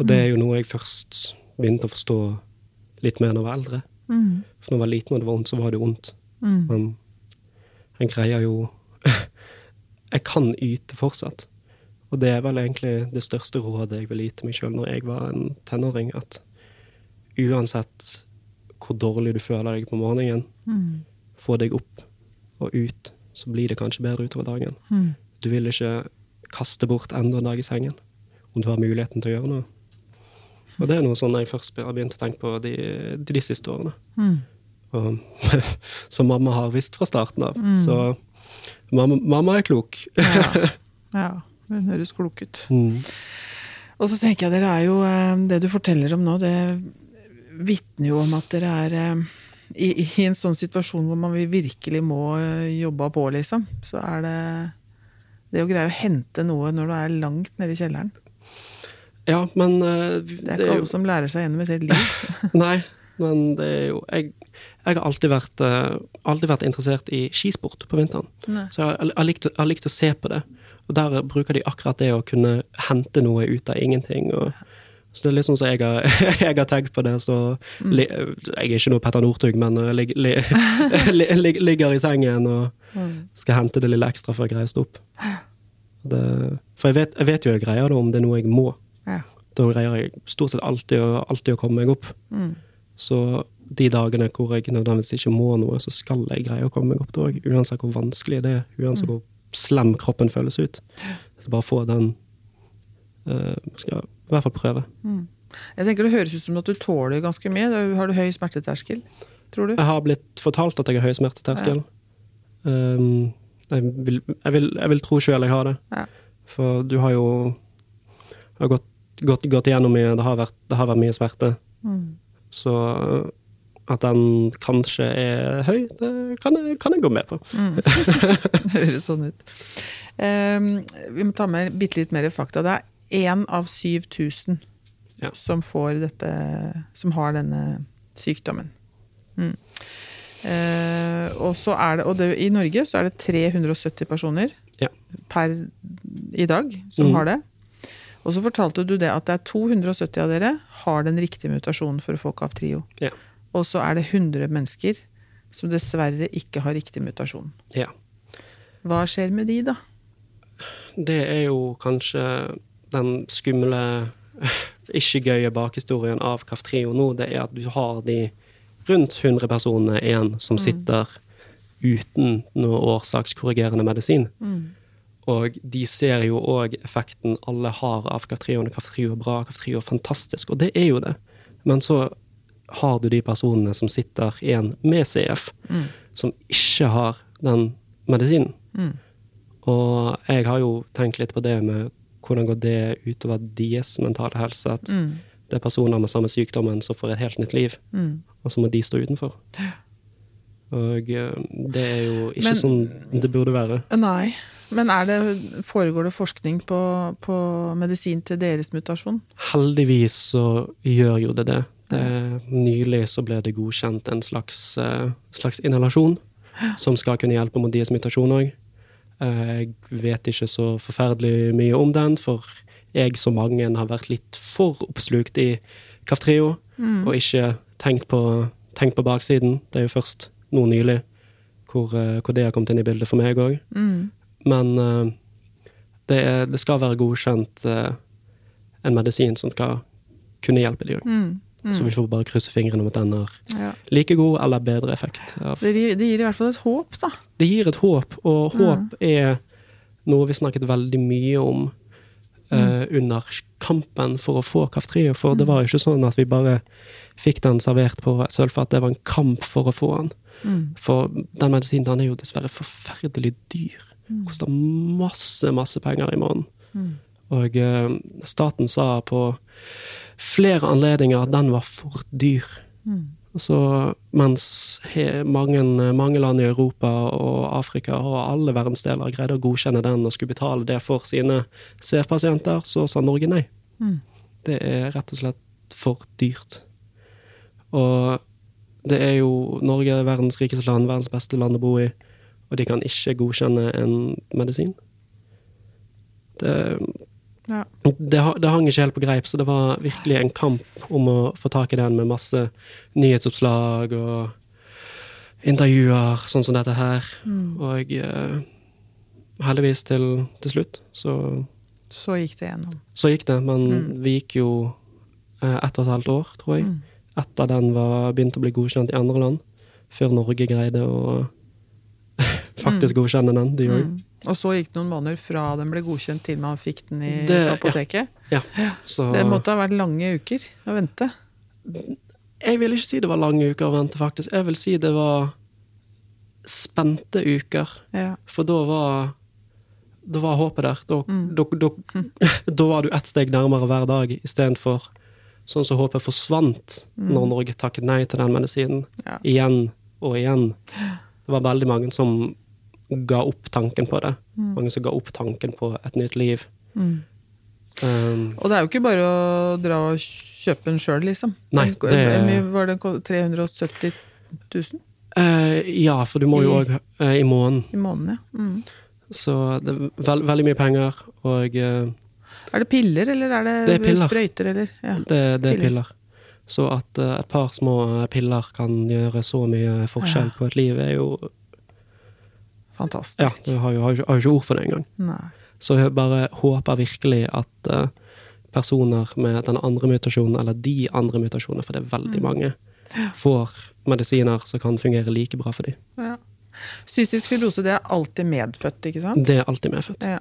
S2: Og det er jo noe jeg først begynte å forstå litt mer når jeg var eldre.
S1: Mm.
S2: For når jeg var liten og det var vondt, så var det vondt.
S1: Mm.
S2: Men jeg greier jo Jeg kan yte fortsatt. Og det er vel egentlig det største rådet jeg ville gi til meg sjøl når jeg var en tenåring, at uansett hvor dårlig du føler deg på morgenen,
S1: Mm.
S2: få deg opp og ut, så blir det kanskje bedre utover dagen.
S1: Mm.
S2: Du vil ikke kaste bort enda en dag i sengen om du har muligheten til å gjøre noe. Og det er noe sånn jeg først har begynt å tenke på de, de, de siste årene.
S1: Mm.
S2: Og, som mamma har visst fra starten av. Så mamma, mamma er klok.
S1: Ja. ja. Hun høres klok ut.
S2: Mm.
S1: Og så tenker jeg dere er jo eh, Det du forteller om nå, det vitner jo om at dere er eh, i, I en sånn situasjon hvor man virkelig må eh, jobbe på, liksom, så er det det å greie å hente noe når du er langt nede i kjelleren.
S2: Ja, men uh,
S1: Det er
S2: det
S1: ikke
S2: jo,
S1: alle som lærer seg gjennom et helt liv.
S2: Nei, men det er jo Jeg, jeg har alltid vært, uh, alltid vært interessert i skisport på vinteren.
S1: Nei.
S2: Så jeg har- likt, likt å se på det. Og der bruker de akkurat det å kunne hente noe ut av ingenting. Og, så det er litt sånn som jeg har, jeg har tenkt på det, så li, Jeg er ikke noe Petter Northug, men jeg lig, li, li, li, ligger i sengen og
S1: Mm.
S2: skal hente det lille ekstra for jeg greier å stå opp. Det, for jeg vet, jeg vet jo jeg greier det om det er noe jeg må.
S1: Ja.
S2: Da greier jeg stort sett alltid å, alltid å komme meg opp.
S1: Mm.
S2: Så de dagene hvor jeg nødvendigvis ikke må noe, så skal jeg greie å komme meg opp da òg. Uansett hvor vanskelig det er, uansett hvor slem kroppen føles ut. Så bare få den uh, Skal i hvert fall prøve.
S1: Jeg tenker Det høres ut som at du tåler ganske mye. Har du høy smerteterskel, tror du?
S2: Jeg har blitt fortalt at jeg har høy smerteterskel. Um, jeg, vil, jeg, vil, jeg vil tro sjøl jeg har det.
S1: Ja.
S2: For du har jo har gått, gått, gått igjennom mye, det har vært, det har vært mye smerte.
S1: Mm.
S2: Så at den kanskje er høy, det kan jeg, kan jeg gå med på.
S1: Mm. Det høres sånn ut. Um, vi må ta med bitte litt mer fakta. Det er én av 7000
S2: Ja.
S1: som får dette Som har denne sykdommen. Mm. Uh, og så er det, og det, I Norge så er det 370 personer
S2: Ja.
S1: per i dag som
S2: Mm.
S1: har det. Og så fortalte du det at det er 270 av dere har den riktige mutasjonen for å få Kaftrio.
S2: Ja.
S1: Og så er det 100 mennesker som dessverre ikke har riktig mutasjon.
S2: ja.
S1: Hva skjer med de, da?
S2: Det er jo kanskje den skumle, ikke gøye bakhistorien av Kaftrio nå. Det er at du har de rundt 100 personene igjen som sitter uten noe årsakskorrigerende medisin. Og de ser jo òg effekten alle har av Kaftrio. Kaftrio er bra, Kaftrio er fantastisk, og det er jo det. Men så har du de personene som sitter igjen med CF, som ikke har den medisinen. Og jeg har jo tenkt litt på det med hvordan går det utover deres mentale helse. At det er personer med samme sykdommen som får et helt nytt liv, og så må de stå utenfor. Og eh, det er jo ikke
S1: Men-
S2: sånn det burde være.
S1: Nei. Men det, foregår det forskning på, på medisin til deres mutasjon?
S2: Heldigvis så gjør jo det det. Det nylig så ble det godkjent en slags, eh, slags inhalasjon som skal kunne hjelpe mot deres mutasjon òg. Jeg vet ikke så forferdelig mye om den, for jeg som mange har vært litt for oppslukt i Kaftrio, og ikke tenkt på, tenkt på baksiden. Det er jo først nå nylig hvor, eh, hvor det har kommet inn i bildet for meg òg. Men eh, det, er, det skal være godkjent eh, en medisin som skal kunne hjelpe de òg. Så vi får bare krysse fingrene om at den har
S1: Ja.
S2: like god eller bedre effekt.
S1: Det, gir, det gir i hvert fall et håp, da.
S2: det gir et håp, og håp er noe vi snakket veldig mye om eh, under kampen for å få Kaftrio. For det var jo ikke sånn at vi bare fikk den servert på et sølvfat, det var en kamp for å få den. For den medisinen den er jo dessverre forferdelig dyr. Koster masse, masse penger i måneden. Og uh, staten sa på flere anledninger at den var for dyr. Så mens he, mange, mange land i Europa og Afrika og alle verdensdeler greide å godkjenne den og skulle betale det for sine CF-pasienter, så sa Norge nei. Det er rett og slett for dyrt. Og det er jo Norge er verdens rikeste land, verdens beste land å bo i, og de kan ikke godkjenne en medisin. Det,
S1: Ja.
S2: det, det hang ikke helt på greip, så det var virkelig en kamp om å få tak i den med masse nyhetsoppslag og intervjuer, sånn som dette her. Og eh, heldigvis til, til slutt så,
S1: Så gikk det gjennom.
S2: så gikk det, men vi gikk jo eh, ett og et halvt år, tror jeg, etter den var begynt å bli godkjent i andre land, før Norge greide å faktisk godkjenne den, Det gjorde
S1: Mm. Og så gikk det noen måneder fra den ble godkjent til man fikk den i
S2: Det-
S1: apoteket.
S2: Ja, så
S1: Det måtte ha vært lange uker å vente.
S2: Jeg vil ikke si det var lange uker å vente, faktisk. Jeg vil si det var spente uker.
S1: Ja.
S2: For da var Da var håpet der. Da, da, da, da var du ett steg nærmere hver dag, istedenfor sånn som håpet forsvant når Norge takket nei til den medisinen.
S1: Ja.
S2: Igjen og igjen. Det var veldig mange som ga opp tanken på det. Mange som ga opp tanken på et nytt liv.
S1: Mm.
S2: Um,
S1: Og det er jo ikke bare å dra og kjøpe den sjøl, liksom.
S2: Nei, det-
S1: Hvor mye var det 370 000
S2: Uh, ja, for du må jo òg uh, i måneden.
S1: i måneden? Ja. Mm.
S2: Så det er veld, veldig mye penger, og uh,
S1: Er det piller, eller er det,
S2: Det er piller.
S1: sprøyter, eller? Ja.
S2: det, det er
S1: Piller.
S2: piller. Så at eh, et par små piller kan gjøre så mye forskjell på et liv, er jo Ja,
S1: jeg
S2: du har jo, har jo, har jo ikke ord for det engang.
S1: Nei.
S2: Så jeg bare håper virkelig at uh, personer med den andre mutasjonen, eller de andre mutasjonene, for det er veldig mange, får medisiner som kan fungere like bra for dem.
S1: Ja. Cystisk fibrose det er alltid medfødt, ikke sant?
S2: Det er alltid medfødt.
S1: Ja.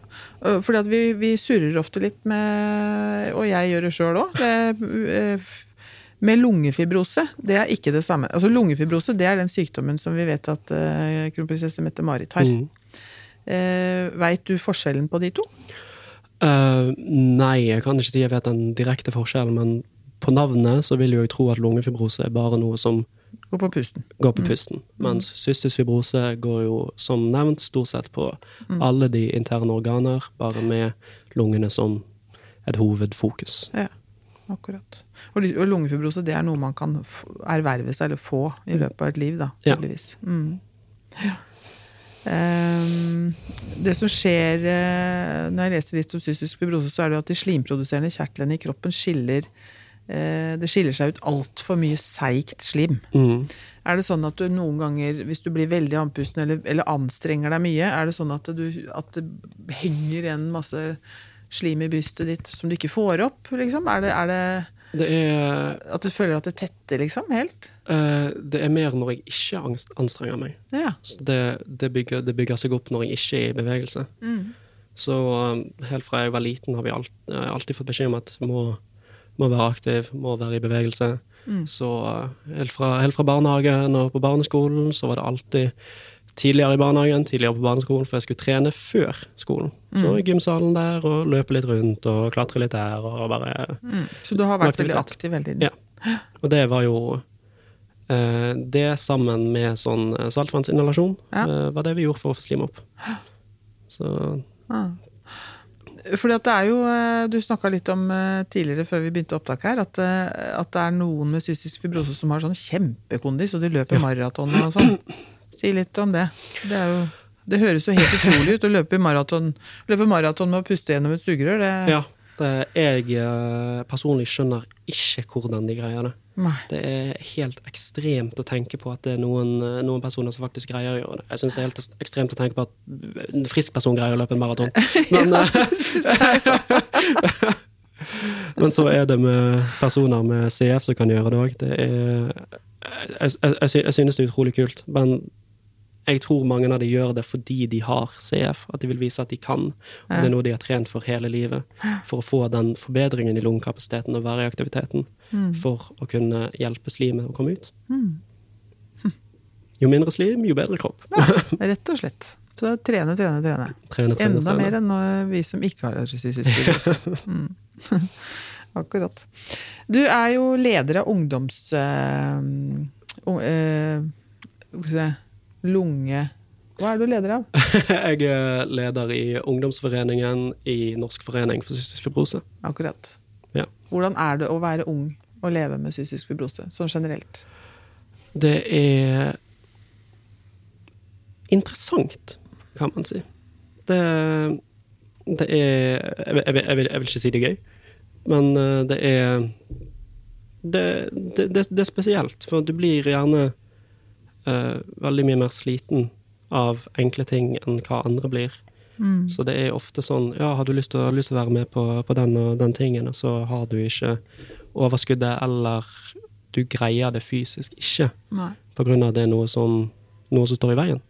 S1: Fordi at vi, vi surrer ofte litt med Og jeg gjør det sjøl òg. Med lungefibrose. Det er ikke det samme. Altså Lungefibrose det er den sykdommen som vi vet at uh, kronprinsesse Mette-Marit har.
S2: Mm.
S1: Uh, Veit du forskjellen på de to?
S2: Uh, nei, jeg kan ikke si jeg vet den direkte forskjellen, men på navnet så vil jo jeg tro at lungefibrose er bare noe som
S1: Går på pusten.
S2: går på pusten. Mens cystisk fibrose går jo som nevnt stort sett på alle de interne organer, bare med lungene som et hovedfokus.
S1: Ja, akkurat. Og, og lungefibrose det er noe man kan erverve seg eller få i løpet av et liv, da.
S2: Ja.
S1: Mm. Ja. Ehm, det som skjer eh, når jeg leser litt om cystisk fibrose, så er det at de slimproduserende kjertlene i kroppen skiller eh, Det skiller seg ut altfor mye seigt slim.
S2: Mm.
S1: Er det sånn at du noen ganger, hvis du blir veldig andpusten eller, eller anstrenger deg mye, er det sånn at, du, at det henger igjen masse slim i brystet ditt som du ikke får opp? Liksom? Er, det, er det
S2: Det er,
S1: at du føler at det tetter, liksom? Helt?
S2: Uh, det er mer når jeg ikke anstrenger meg.
S1: Ja.
S2: Så det, det, bygger, det bygger seg opp når jeg ikke er i bevegelse. Så um, helt fra jeg var liten har vi alt, jeg alltid fått beskjed om at må, må være aktiv, må være i bevegelse. Så uh, helt, fra, helt fra barnehagen og på barneskolen så var det alltid tidligere i barnehagen, tidligere på barneskolen, for jeg skulle trene før skolen. Så i gymsalen der og løpe litt rundt og klatre litt der og bare
S1: Mm. Så du har vært veldig aktiv hele tiden?
S2: Ja. Og det var jo eh, Det sammen med sånn eh, saltvannsinhalasjon
S1: Ja.
S2: eh, var det vi gjorde for å få slim opp. Så
S1: Fordi at det er jo, eh, Du snakka litt om eh, tidligere før vi begynte opptak her, at, at det er noen med cystisk fibrose som har sånn kjempekondis, og de løper maraton og sånn. Si litt om det. Det, jo, det høres jo helt utrolig ut å løpe maraton, løpe maraton med å puste gjennom et sugerør. Det,
S2: Ja. Det, jeg eh, personlig skjønner ikke hvordan de greier det.
S1: Nei.
S2: Det er helt ekstremt å tenke på at det er noen, eh, noen personer som faktisk greier å gjøre det. Jeg syns det er helt ekstremt å tenke på at en frisk person greier å løpe en maraton. Men, ja, men så er det med personer med CF som kan gjøre det òg. Jeg, jeg, jeg synes det er utrolig kult. Men jeg tror mange av de gjør det fordi de har CF, at de vil vise at de kan. Og det er noe de har trent for hele livet. For å få den forbedringen i lungekapasiteten og være i aktiviteten. For å kunne hjelpe slimet å komme ut. Jo mindre slim, jo bedre kropp.
S1: Rett og slett. Så det er trene, trene, trene.
S2: Trene, trene,
S1: Enda
S2: trene.
S1: mer enn vi som ikke har fysisk fysisk mm. Akkurat. Du er jo leder av ungdoms... Uh, ung- eh, lunge... Hva er du leder av?
S2: Jeg er leder i ungdomsforeningen i Norsk forening for cystisk fibrose.
S1: Akkurat.
S2: Ja.
S1: Hvordan er det å være ung og leve med cystisk fibrose, sånn generelt?
S2: Det er interessant, kan man si. Det, det er jeg jeg, jeg, vil, jeg vil ikke si det er gøy, men eh, det er det, det, det, det er spesielt, for du blir gjerne eh, veldig mye mer sliten av enkle ting enn hva andre blir. Så det er ofte sånn Ja, har du lyst til, å- være med på, på den og den tingen, og så har du ikke overskuddet, eller du greier det fysisk ikke
S1: Nei.
S2: på grunn av det er noe som, noe som står i veien.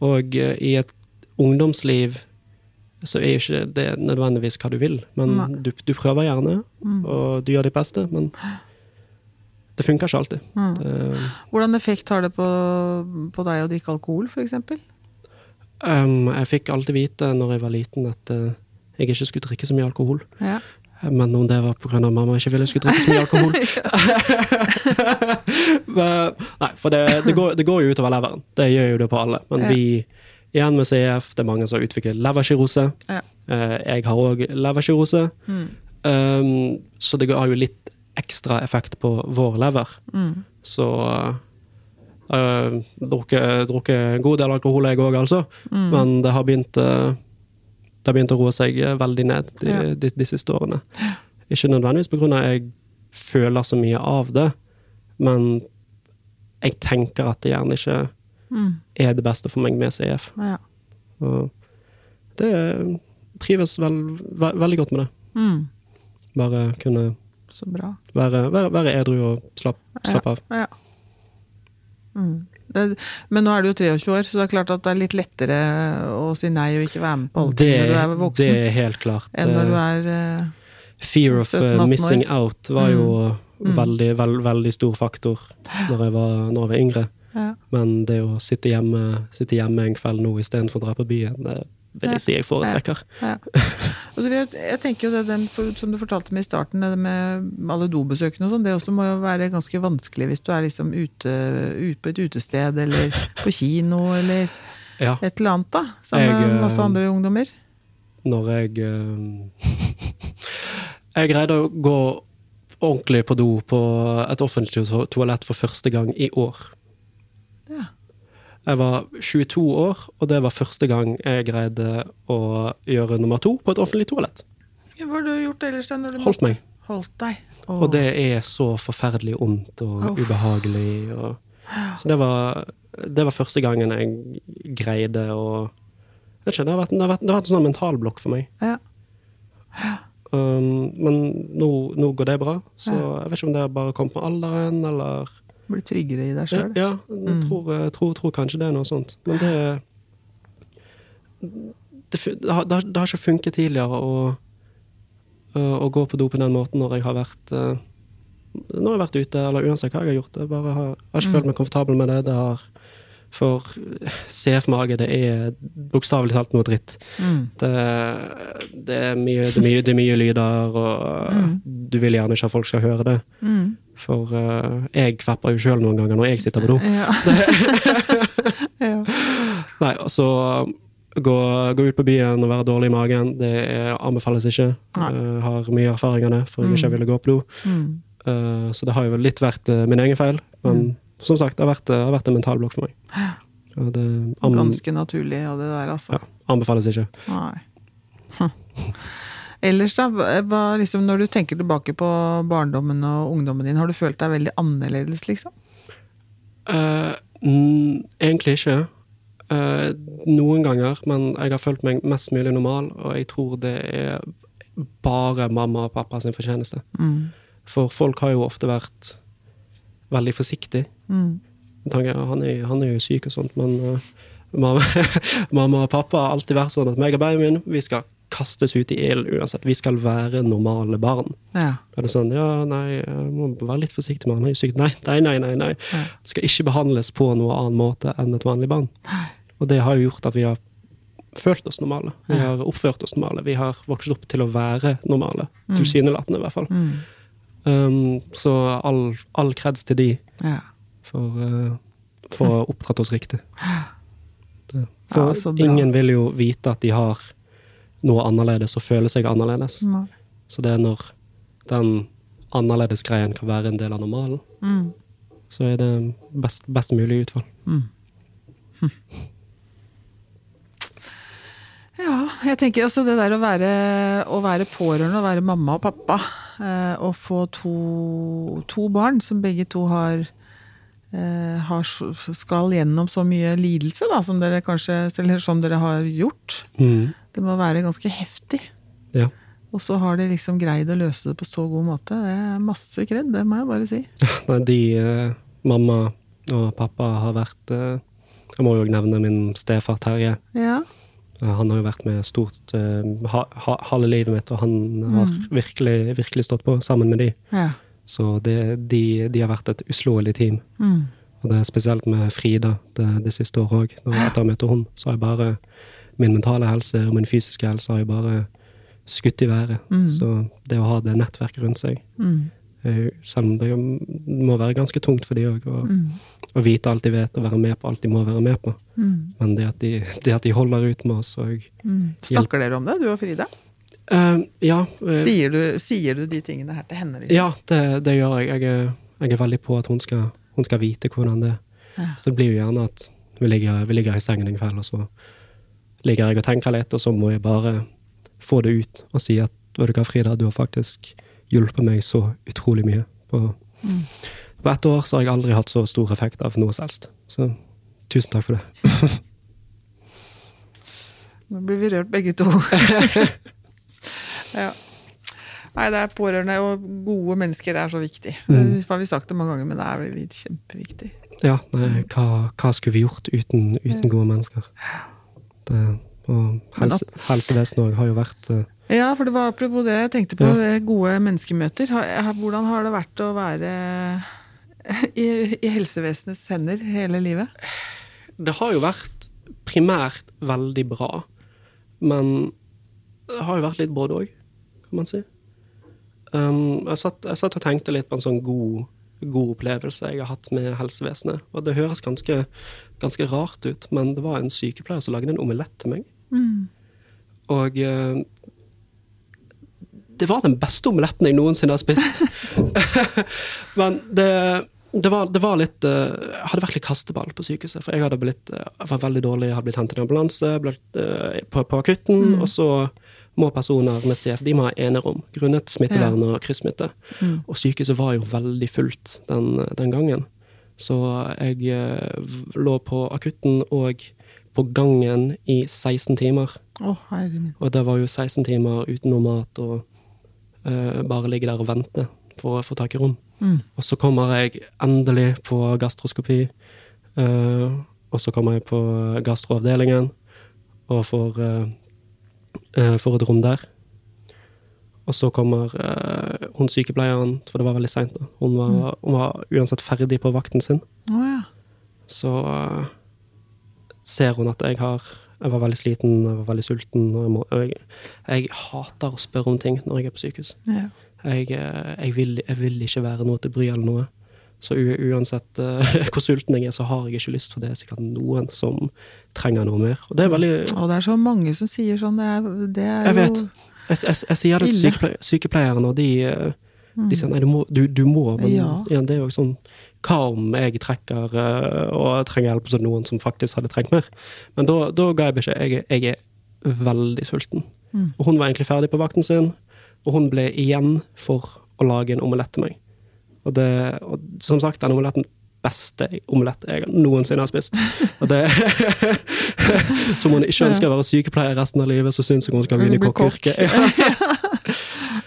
S2: Og uh, i et ungdomsliv så er jo ikke det nødvendigvis hva du vil, men du, du prøver gjerne, og du gjør ditt beste, men det funker ikke alltid. Det,
S1: Hvordan effekt har det på, på deg å drikke alkohol, f.eks.?
S2: um, jeg fikk alltid vite når jeg var liten at uh, jeg ikke skulle drikke så mye alkohol.
S1: Ja.
S2: Men om det var pga. mamma ikke ville jeg skulle drikke så mye alkohol Men- Nei, for det, det, går, det går jo utover leveren. Det gjør jo det på alle. Men
S1: Ja.
S2: vi, igjen med CF, det er mange som har utviklet leverkirose.
S1: Ja.
S2: Uh, Jeg har òg leverkirose. Um, så det har jo litt ekstra effekt på vår lever. Så uh, drukket, drukket en god del alkohol, jeg òg, altså. Men det har begynt uh, det har begynt å roe seg eh, veldig ned de,
S1: Ja.
S2: de, de siste årene. Ikke nødvendigvis av at jeg føler så mye av det, men jeg tenker at det gjerne ikke er det beste for meg med CF.
S1: Ja.
S2: Og det trives vel, ve veldig godt med det.
S1: Mm.
S2: Bare kunne
S1: Så bra.
S2: være, være, være edru og slapp, slappe av.
S1: Ja. Mm. Det, men nå er du jo 23 år, så det er klart at det er litt lettere å si nei og ikke være med på alt når du er voksen,
S2: det er helt klart.
S1: enn når du
S2: eh,
S1: er uh,
S2: Fear of
S1: 17-18
S2: uh,
S1: år.
S2: missing out var jo
S1: Mm.
S2: veldig, veld, veldig stor faktor når jeg var, når jeg var yngre.
S1: ja.
S2: Men det å sitte hjemme, sitte hjemme en kveld nå istedenfor å dra på byen, det vil jeg si jeg foretrekker.
S1: Ja. Altså, jeg, jeg tenker jo det den, Som du fortalte meg i starten, det med alle dobesøkene og sånn, det også må jo være ganske vanskelig hvis du er liksom ute, ute på et utested eller på kino eller
S2: Ja.
S1: et eller annet, da. Sammen
S2: Jeg,
S1: med
S2: eh,
S1: masse andre ungdommer.
S2: Når jeg eh, Jeg greide å gå ordentlig på do på et offentlig toalett for første gang i år. Jeg var 22 år, og det var første gang jeg greide å gjøre nummer to på et offentlig toalett.
S1: Hva har du gjort ellers da? Når du
S2: Holdt meg.
S1: Holdt deg. Oh.
S2: Og det er så forferdelig ondt og
S1: oh.
S2: ubehagelig. Og, så det var, det var første gangen jeg greide å jeg ikke, det, har vært, det, har vært, det har vært en sånn mentalblokk for meg.
S1: Ja.
S2: Um, men nå, nå går det bra, så jeg vet ikke om det bare kommet med alderen, eller
S1: Blir tryggere i deg sjøl.
S2: ja jeg tror, tror, tror kanskje det er noe sånt. Men det Det, det, har, det, har, ikke funket tidligere å, å, gå på do på den måten når jeg har vært Nå Når jeg har vært ute, eller uansett hva jeg har gjort. Jeg bare har, jeg har ikke følt meg komfortabel med det. det har, for CF-mage, det er bokstavelig talt noe dritt.
S1: Mm.
S2: Det, det, er mye, det, er mye, det er mye lyder, og du vil gjerne ikke at folk skal høre det.
S1: Mm.
S2: For uh, jeg kvepper jo sjøl noen ganger når jeg sitter på do.
S1: Ja. ja.
S2: Nei, altså gå, gå ut på byen og være dårlig i magen, det er, anbefales ikke. Uh, har mye erfaring av det, for jeg ikke ville gå på do.
S1: Mm.
S2: Uh, så det har jo litt vært min egen feil. Men som sagt, det har vært, det har vært en mental blokk for meg. Det
S1: Ganske naturlig og det der, altså.
S2: ja, anbefales ikke.
S1: Nei. Ellers, da? Hva, liksom, når du tenker tilbake på barndommen og ungdommen din, har du følt deg veldig annerledes, liksom?
S2: Mm, egentlig ikke. Uh, noen ganger, men jeg har følt meg mest mulig normal, og jeg tror det er bare mamma og pappa sin fortjeneste.
S1: Mm.
S2: For folk har jo ofte vært veldig forsiktige.
S1: Mm.
S2: Jeg Han er, han er jo syk og sånt, men uh, mamma, mamma og pappa har alltid vært sånn at meg og babyen min, vi skal kastes ut i ilden uansett. Vi skal være normale barn.
S1: Ja.
S2: Er det sånn, ja, nei, jeg må være litt forsiktig med han, han er syk. Nei, nei, nei, nei. nei.
S1: Ja.
S2: Det skal ikke behandles på noen annen måte enn et vanlig barn. Og det har jo gjort at vi har følt oss normale. Vi har oppført oss normale. Vi har vokst opp til å være normale. Tilsynelatende, i hvert fall.
S1: Mm.
S2: Um, så all, all kreds til de
S1: ja.
S2: for, uh, for å oppdratt oss riktig. For
S1: Ja,
S2: ingen vil jo vite at de har noe annerledes og føle seg annerledes.
S1: Nei.
S2: Så det er når den annerledes greien kan være en del av normalen,
S1: Mm.
S2: så er det best, best mulig utfall.
S1: Mm. Hm. Ja, jeg tenker også det der å være, å være pårørende, å være mamma og pappa, eh, og få to, to barn som begge to har, eh, har skal gjennom så mye lidelse da, som dere kanskje, eller som dere har gjort. Det må være ganske heftig.
S2: Ja.
S1: Og så har de liksom greid å løse det på så god måte. Det er masse kred, det må jeg bare si.
S2: Nei, de eh, Mamma og pappa har vært eh, Jeg må jo nevne min stefar Terje.
S1: Ja.
S2: Eh, Han har jo vært med stort eh, ha, ha, halve livet mitt, og han har virkelig, virkelig stått på sammen med de.
S1: Ja.
S2: Så det, de, de har vært et uslåelig team.
S1: Mm.
S2: Og det er spesielt med Frida det, det siste året òg. Etter å ha møtt henne, så har jeg bare Min mentale helse og min fysiske helse har jo bare skutt i været.
S1: Mm.
S2: Så det å ha det nettverket rundt seg
S1: Mm.
S2: eh, Selv om det må være ganske tungt for de òg, å,
S1: Mm.
S2: vite alt de vet og være med på alt de må være med på.
S1: Mm.
S2: Men det at de, det at de holder ut med oss og
S1: Mm. Snakker dere om det, du og Frida?
S2: Uh, Ja. Uh,
S1: Sier du, sier du de tingene her til henne? Liksom?
S2: Ja, det, det gjør jeg. Jeg er, jeg er veldig på at hun skal, hun skal vite hvordan det er.
S1: Ja.
S2: Så det blir jo gjerne at vi ligger, vi ligger i sengen en kveld, og så ligger jeg og tenker litt, og så må jeg bare få det ut og si at vet du hva, Frida, du har faktisk hjulpet meg så utrolig mye. På,
S1: Mm.
S2: på ett år så har jeg aldri hatt så stor effekt av noe som. Så tusen takk for det.
S1: Nå blir vi rørt begge to. ja. Nei, det er pårørende og gode mennesker er så viktig.
S2: Mm.
S1: Det har vi sagt det mange ganger, men det er kjempeviktig.
S2: Ja, nei, hva, hva skulle vi gjort uten, uten gode mennesker? Det, og helse, helsevesenet òg har jo vært eh,
S1: Ja, for det var apropos det jeg tenkte på,
S2: Ja.
S1: gode menneskemøter. Hvordan har det vært å være i, i helsevesenets hender hele livet?
S2: Det har jo vært primært veldig bra, men det har jo vært litt både òg, kan man si. Um, jeg, satt, jeg satt og tenkte litt på en sånn god, god opplevelse jeg har hatt med helsevesenet. Og det høres ganske, ganske rart ut, men det var en sykepleier som lagde en omelett til meg. Og eh, det var den beste omeletten jeg noensinne har spist. Men det, det, var, det var litt eh, Jeg hadde vært litt kasteball på sykehuset. For jeg blitt eh, jeg var veldig dårlig, jeg hadde blitt hentet i ambulanse eh, på, på akutten. Og så må personer med CF de må ha enerom grunnet smittevern og kryssmitte. Og sykehuset var jo veldig fullt den, den gangen. Så jeg eh, lå på akutten og på gangen i 16 timer.
S1: Oh.
S2: Og det var jo 16 timer uten noe mat og eh, bare ligge der og vente for å få tak i rom.
S1: Mm.
S2: Og så kommer jeg endelig på gastroskopi. eh, og så kommer jeg på gastroavdelingen og får, eh, eh, får et rom der. Og så kommer eh, hun sykepleieren, for det var veldig seint. Hun, var- hun var uansett ferdig på vakten sin.
S1: Oh, ja.
S2: Så eh, ser hun at jeg har Jeg var veldig sliten, jeg var veldig sulten. Og jeg, må, jeg, jeg hater å spørre om ting når jeg er på sykehus.
S1: ja.
S2: Jeg, eh, jeg, vil, jeg vil ikke være noe til bry eller noe. Så u, uansett uh, hvor sulten jeg er, så har jeg ikke lyst, for det er sikkert noen som trenger noe mer. Og det er veldig
S1: Og det er så mange som sier sånn. Det er, det er
S2: Jeg vet. Jeg, jeg, jeg sier det til
S1: Ille.
S2: sykepleier, sykepleierne, og de, eh, de sier nei, du må, du, du må men
S1: Ja.
S2: ja, det er jo sånn hva om jeg trekker eh, og trenger hjelp hos noen som faktisk hadde trengt mer? Men da, da ga jeg beskjed. Jeg, jeg er veldig sulten. Og hun var egentlig ferdig på vakten sin, og hun ble igjen for å lage en omelett til meg. Og, det, og som sagt, den omeletten beste omelett jeg noensinne har spist. Og det Som hun ikke ønsker å være sykepleier resten av livet, så syns hun hun skal begynne i kokkeyrket. Ja.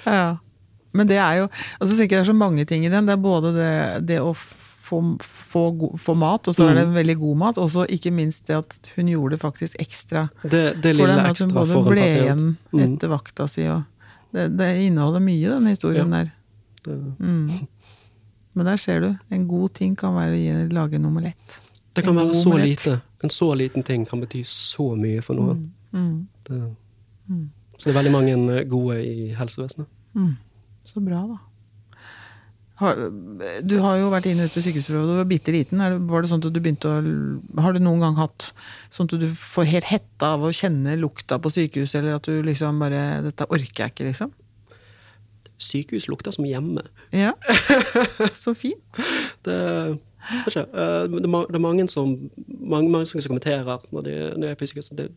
S1: Ja. Men det er jo Og så tenker jeg det er så mange ting i den. Det er både det, det å få, få, få mat, og så er det veldig god mat. Og så ikke minst det at hun gjorde det faktisk ekstra
S2: Det, det
S1: for
S2: lille
S1: hun
S2: ekstra for en
S1: ble igjen
S2: Mm.
S1: etter vakta si. Og det, det inneholder mye, den historien der.
S2: Det,
S1: Mm. Men der ser du. En god ting kan være å lage en omelett.
S2: det kan
S1: En
S2: være så
S1: omelett.
S2: lite. En så liten ting kan bety så mye for noen.
S1: Mm.
S2: Det, så det er veldig mange eh, gode i helsevesenet.
S1: Mm. Så bra, da. Har, du har jo vært inn og ut på sykehus fra du var bitte liten. Det, var det sånn at du begynte å Har du noen gang hatt sånn at du får helt hetta av å kjenne lukta på sykehuset, eller at du liksom bare Dette orker jeg ikke, liksom?
S2: Sykehus lukter som hjemme.
S1: Ja. Så fint.
S2: Det, eh, det, er mange som mange, mange som kommenterer når de, når er på sykehus. Det,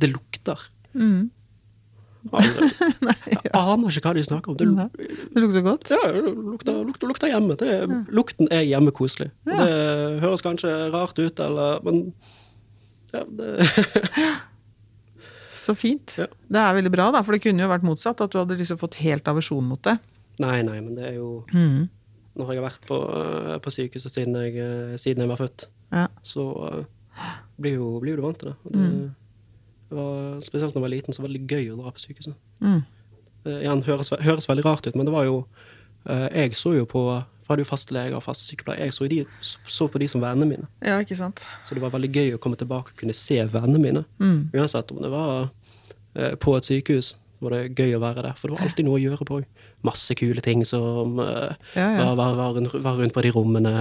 S2: det lukter.
S1: Mm.
S2: Aldri. Jeg aner ikke hva de snakker om. Det,
S1: Det lukter godt.
S2: ja, det lukter, lukter, lukter hjemme. Det, ja. Lukten er hjemmekoselig.
S1: Ja.
S2: Det høres kanskje rart ut, eller, men ja, det,
S1: Så fint.
S2: Ja.
S1: Det er veldig bra, da, for det kunne jo vært motsatt. At du hadde liksom fått helt aversjon mot det.
S2: Nei, nei, men det er jo
S1: Mm.
S2: Når jeg har vært på, eh, på sykehuset siden jeg, eh, siden jeg var født,
S1: Ja.
S2: så eh, blir jo, blir jo du vant til det. Det, mm. var, spesielt da jeg var liten, så var det litt gøy å dra på sykehuset.
S1: Mm.
S2: Igjen høres, høres veldig rart ut, men det var jo Jeg så jo på For hadde jo fastlege og fastsykepleier. Jeg så, de, så på de som vennene mine.
S1: ja, ikke sant.
S2: Så det var veldig gøy å komme tilbake og kunne se vennene mine.
S1: Mm.
S2: Uansett om det var eh, på et sykehus, var det gøy å være der. For det var alltid noe å gjøre på. Masse kule ting som eh,
S1: Ja, ja.
S2: Var, var, var, rundt- på de rommene.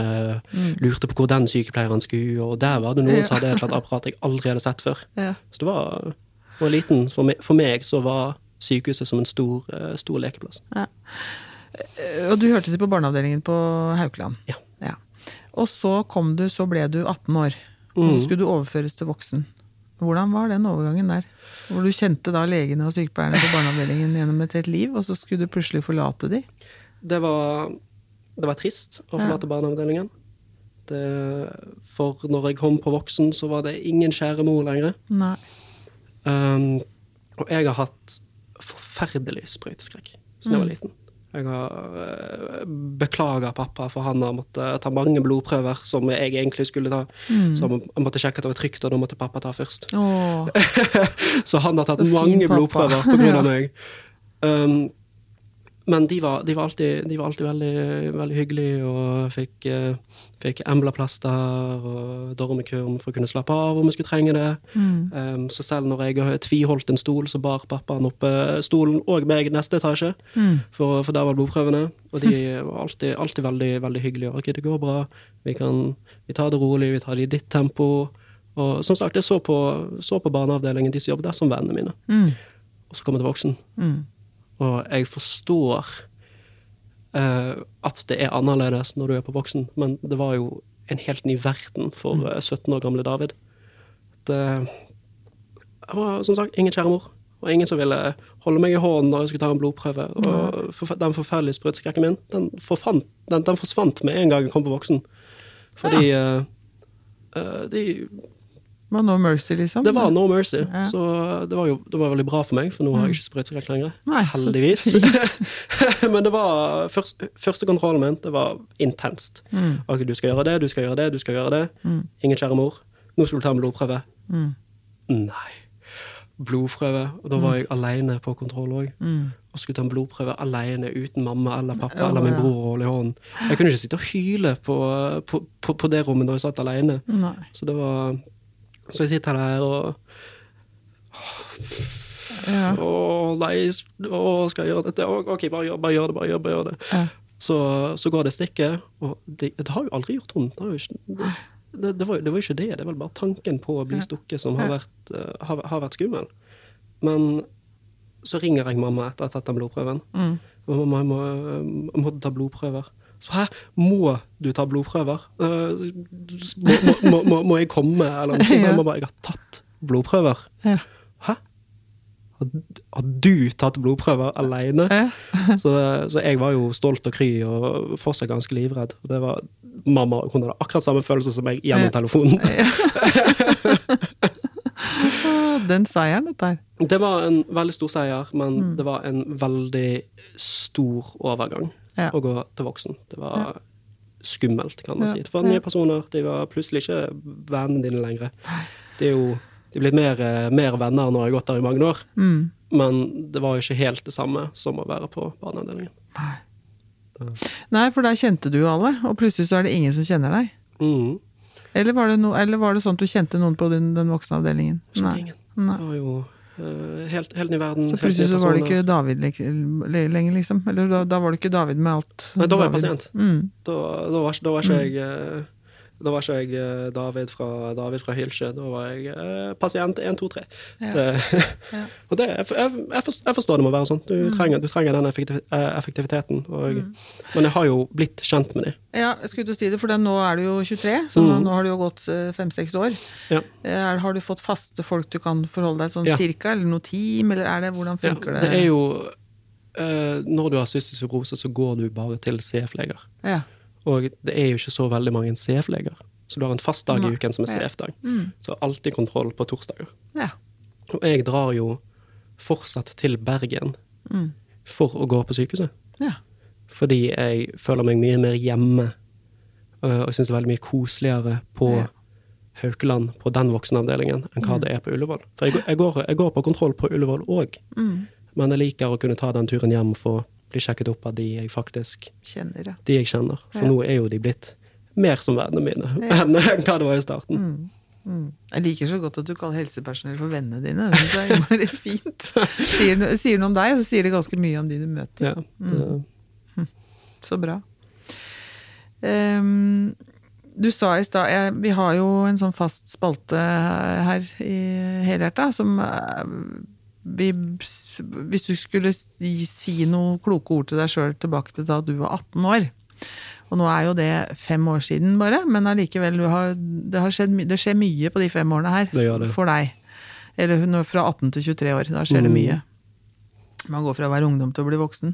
S2: Lurte på hvor den sykepleieren skulle, og der var det noen
S1: Ja.
S2: som hadde et apparat jeg aldri hadde sett før.
S1: Ja.
S2: Så det var, var liten. For meg, for meg så var sykehuset som en stor, eh, stor lekeplass.
S1: Eh, Og du hørte til på barneavdelingen på Haukeland.
S2: Ja.
S1: Og så kom du, så ble du 18 år. Og så skulle du overføres til voksen. Hvordan var den overgangen der? Hvor du kjente da legene og sykepleierne på barneavdelingen gjennom et helt liv, og så skulle du plutselig forlate de?
S2: Det var, det var trist å forlate barneavdelingen. Det, for når jeg kom på voksen, så var det ingen kjære mor lenger.
S1: Nei.
S2: Um, og jeg har hatt forferdelig sprøyteskrekk siden jeg
S1: Mm.
S2: var liten. Jeg har uh, beklaga pappa, for han har måttet ta mange blodprøver som jeg egentlig skulle ta.
S1: Mm.
S2: Så han måtte sjekke at det var trygt, og da måtte pappa ta først. Så han har tatt mange
S1: pappa.
S2: blodprøver på grunn av meg. Um, men de var, de var alltid, de var alltid veldig, veldig hyggelige, og fikk, eh, fikk Embla-plaster og Dormekurm for å kunne slappe av om vi skulle trenge det.
S1: Mm.
S2: Um, så selv når jeg tviholdt en stol, så bar pappaen opp eh, stolen og meg neste etasje.
S1: Mm.
S2: For, for der var blodprøvene. Og de var alltid, alltid veldig, veldig hyggelige. Ok, det går bra. Vi, kan, vi tar det rolig, vi tar det i ditt tempo. Og som sagt, jeg så på, så på barneavdelingen, de som jobbet der, som vennene mine.
S1: Mm.
S2: Og så kom jeg til voksen.
S1: Mm.
S2: Og jeg forstår uh, at det er annerledes når du er på voksen, men det var jo en helt ny verden for uh, 17 år gamle David. Det, jeg var som sagt ingen kjære mor, og ingen som ville holde meg i hånden når jeg skulle ta en blodprøve. Og forf- den forferdelige sprøyteskrekken min, den, forfant, den, den forsvant med en gang jeg kom på voksen. Fordi ja. uh, de
S1: Det var no mercy, liksom?
S2: det var no mercy,
S1: Ja.
S2: så det var jo det var veldig bra for meg, for nå har jeg ikke sprøyterett lenger.
S1: Nei,
S2: Heldigvis. Men det var først, første kontrollen min, det var intenst.
S1: Mm.
S2: Okay, du skal gjøre det, du skal gjøre det, du skal gjøre det.
S1: Mm.
S2: Ingen kjære mor. Nå skal du ta en blodprøve.
S1: Mm.
S2: Nei. Blodprøve. Og da var jeg alene på kontroll òg.
S1: Mm.
S2: Og skulle ta en blodprøve alene uten mamma eller pappa
S1: oh,
S2: eller min bror og holde i hånden. Jeg kunne ikke sitte og hyle på, på, på, på det rommet når jeg satt alene. Så det var Så jeg sitter der og
S1: Ja.
S2: Å nei, å, skal jeg gjøre dette? Ok, bare gjør, bare gjør det, bare gjør, bare gjør det.
S1: Ja.
S2: Så, så går det stikket, og det, det har jo aldri gjort vondt. Det, det, det, var, det var jo ikke det, det er vel bare tanken på å bli stukket som har vært, eh, har, har vært skummel. Men så ringer jeg mamma etter at jeg har tatt den blodprøven.
S1: Mm.
S2: Og mamma, jeg må, jeg måtte ta blodprøver. Hæ, må du ta blodprøver? Uh, må, må, må, må jeg komme? Eller noe sånt?
S1: Ja.
S2: Jeg må bare, jeg har tatt blodprøver.
S1: Ja.
S2: Hæ? Har, du tatt blodprøver alene?
S1: Ja.
S2: Så, så jeg var jo stolt og kry og fortsatt ganske livredd. Og det var mamma hun hadde akkurat samme følelse som meg gjennom telefonen.
S1: Den seieren, dette her.
S2: Det var en veldig stor seier, men
S1: Mm.
S2: det var en veldig stor overgang
S1: Ja.
S2: å gå til voksen. Det var skummelt, kan man si. For nye personer de var plutselig ikke vennene dine lenger. Det er jo de blitt mer, eh, mer venner når jeg har gått der i mange år,
S1: Mm.
S2: men det var jo ikke helt det samme som å være på barneavdelingen.
S1: Nei, for der kjente du alle, og plutselig så er det ingen som kjenner deg.
S2: Mm.
S1: Eller var det, no, eller var det sånn at du kjente noen på din, den voksenavdelingen?
S2: Nei. ingen.
S1: Nei.
S2: Det var jo helt, helt ny verden.
S1: Så plutselig så var det ikke David le- le- lenger, liksom? Eller da, da var det ikke David med alt?
S2: Nei, da var jeg pasient.
S1: Mm.
S2: Da, da, var, da var ikke jeg eh, Da var ikke jeg eh, David fra, David fra Hylsjø, da var jeg eh, pasient 1, 2, 3.
S1: Ja.
S2: Det, og det, jeg, jeg, jeg forst- jeg forstår det må være sånn. Du, trenger, du trenger den effektiv, eh, effektiviteten. Og, Men jeg har jo blitt kjent med dem.
S1: Ja, jeg skulle til å si det, for det, nå er du jo 23, så nå,
S2: Mm.
S1: nå har det jo gått eh, fem-seks år.
S2: Ja.
S1: Er, har du fått faste folk du kan forholde deg sånn
S2: Ja.
S1: cirka, eller noe team, eller er det, hvordan
S2: Ja,
S1: det?
S2: det er jo eh, Når du har cystisk fibrose, så går du bare til CF-leger.
S1: Ja.
S2: Og det er jo ikke så veldig mange CF-leger. Så du har en fast dag i uken som er CF-dag.
S1: Mm.
S2: Så alltid kontroll på torsdager.
S1: ja.
S2: Og jeg drar jo fortsatt til Bergen
S1: Mm.
S2: for å gå på sykehuset.
S1: ja.
S2: Fordi jeg føler meg mye mer hjemme. øh, Og syns det er veldig mye koseligere på
S1: Ja.
S2: Haukeland, på den voksenavdelingen, enn hva det er på Ullevål. For jeg, går- jeg, går, jeg går på kontroll på Ullevål òg,
S1: Mm.
S2: men jeg liker å kunne ta den turen hjem og få bli sjekket opp av de jeg faktisk
S1: Kjenner, ja.
S2: De jeg kjenner. For
S1: Ja.
S2: nå er jo de blitt mer som vennene mine
S1: Ja.
S2: enn hva det var i starten.
S1: Mm. Mm. Jeg liker så godt at du kaller helsepersonell for vennene dine. Det synes jeg er innmari fint. Sier, no- sier noe om deg, og så sier det ganske mye om de du møter.
S2: Ja, det,
S1: Så bra. Um, du sa i stad Vi har jo en sånn fast spalte her i Helhjerta som Hvis du skulle si, noen kloke ord til deg sjøl tilbake til da du var 18 år Og nå er jo det fem år siden bare, men allikevel, har, det, har skjedd, det skjer mye på de fem årene her
S2: Det gjør det.
S1: for deg. Eller fra 18 til 23 år. Da skjer det
S2: Mm.
S1: mye. Man går fra å være ungdom til å bli voksen.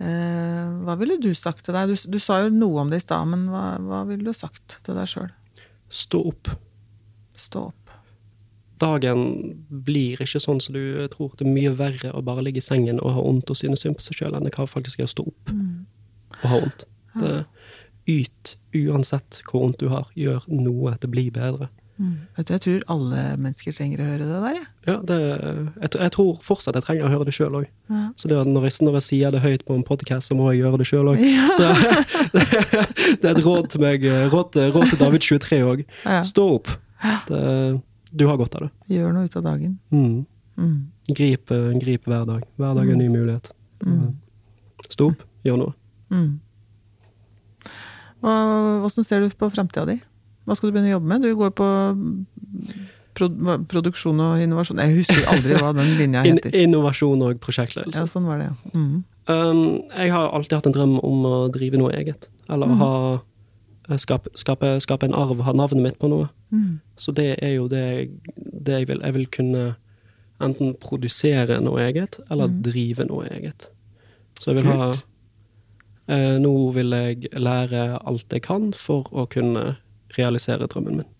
S1: Eh, hva ville du sagt til deg? Du, du sa jo noe om det i stad, men hva, hva ville du sagt til deg sjøl?
S2: stå opp.
S1: Stå opp.
S2: Dagen blir ikke sånn som du tror. Det er mye verre å bare ligge i sengen og ha vondt og synes synd på seg sjøl enn det faktisk er å stå opp og ha vondt. Det, yt uansett hvor vondt du har. Gjør noe. Det blir bedre.
S1: Vet du, Jeg tror alle mennesker trenger å høre det der, jeg.
S2: Ja, det, jeg, jeg tror fortsatt jeg trenger å høre det sjøl òg.
S1: Ja.
S2: Så det når, jeg, når jeg sier det høyt på en podkast, så må jeg gjøre det sjøl òg.
S1: Ja.
S2: Så det er et råd til meg, råd råd til David 23 òg.
S1: Ja.
S2: Stå opp. Det, du har godt av det.
S1: Gjør noe ut av dagen.
S2: Mm.
S1: Mm.
S2: Grip, eh, grip hver dag. Hver dag er en ny mulighet. Stå opp, gjør noe.
S1: Mm. Åssen ser du på framtida di? Hva skal du begynne å jobbe med? Du går på pro produksjon og innovasjon. Jeg husker aldri hva den linja
S2: In,
S1: heter.
S2: innovasjon og prosjektledelse.
S1: Ja, sånn var det, ja. Mm.
S2: Um, jeg har alltid hatt en drøm om å drive noe eget. Eller
S1: Mm.
S2: ha skape, skape, skape en arv, ha navnet mitt på noe.
S1: Mm.
S2: Så det er jo det, det jeg vil. Jeg vil kunne enten produsere noe eget, eller drive noe eget. Så jeg vil ha eh, Nå vil jeg lære alt jeg kan for å kunne realisere drømmen min.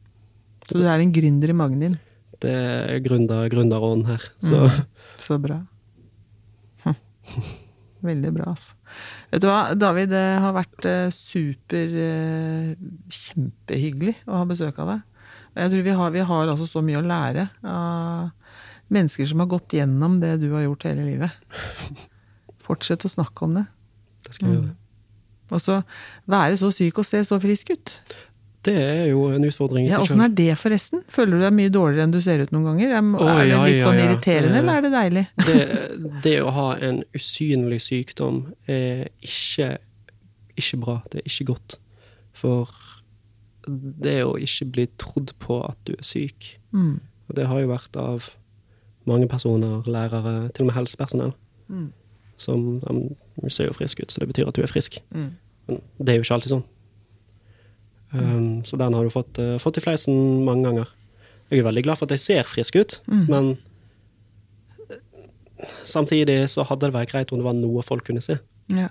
S1: Så du er en gründer i magen din.
S2: Det er gründer, gründerånden her. Så
S1: Mm. Så bra. Veldig bra, altså. Vet du hva, David, det har vært eh, super eh, kjempehyggelig å ha besøk av deg. Jeg tror vi har, vi har altså så mye å lære av mennesker som har gått gjennom det du har gjort hele livet. Fortsett å snakke om det.
S2: det skal vi gjøre.
S1: Og så være så syk og se så frisk ut.
S2: Det er jo en utfordring i
S1: Ja,
S2: sjøl.
S1: Åssen er det, forresten? Føler du deg mye dårligere enn du ser ut noen ganger? Er, det litt
S2: ja,
S1: sånn
S2: ja.
S1: irriterende,
S2: Det-
S1: eller er det deilig?
S2: Det, det å ha en usynlig sykdom er ikke, ikke bra. Det er ikke godt. For det å ikke bli trodd på at du er syk,
S1: Mm.
S2: og det har jo vært av mange personer, lærere, til og med helsepersonell,
S1: Mm.
S2: som de, ser jo frisk ut, så det betyr at du er frisk.
S1: Mm.
S2: Men det er jo ikke alltid sånn. Um, så den har du fått, uh, fått i fleisen mange ganger. Jeg er veldig glad for at jeg ser frisk ut,
S1: Mm.
S2: men eh, samtidig så hadde det vært greit om det var noe folk kunne se.
S1: Ja.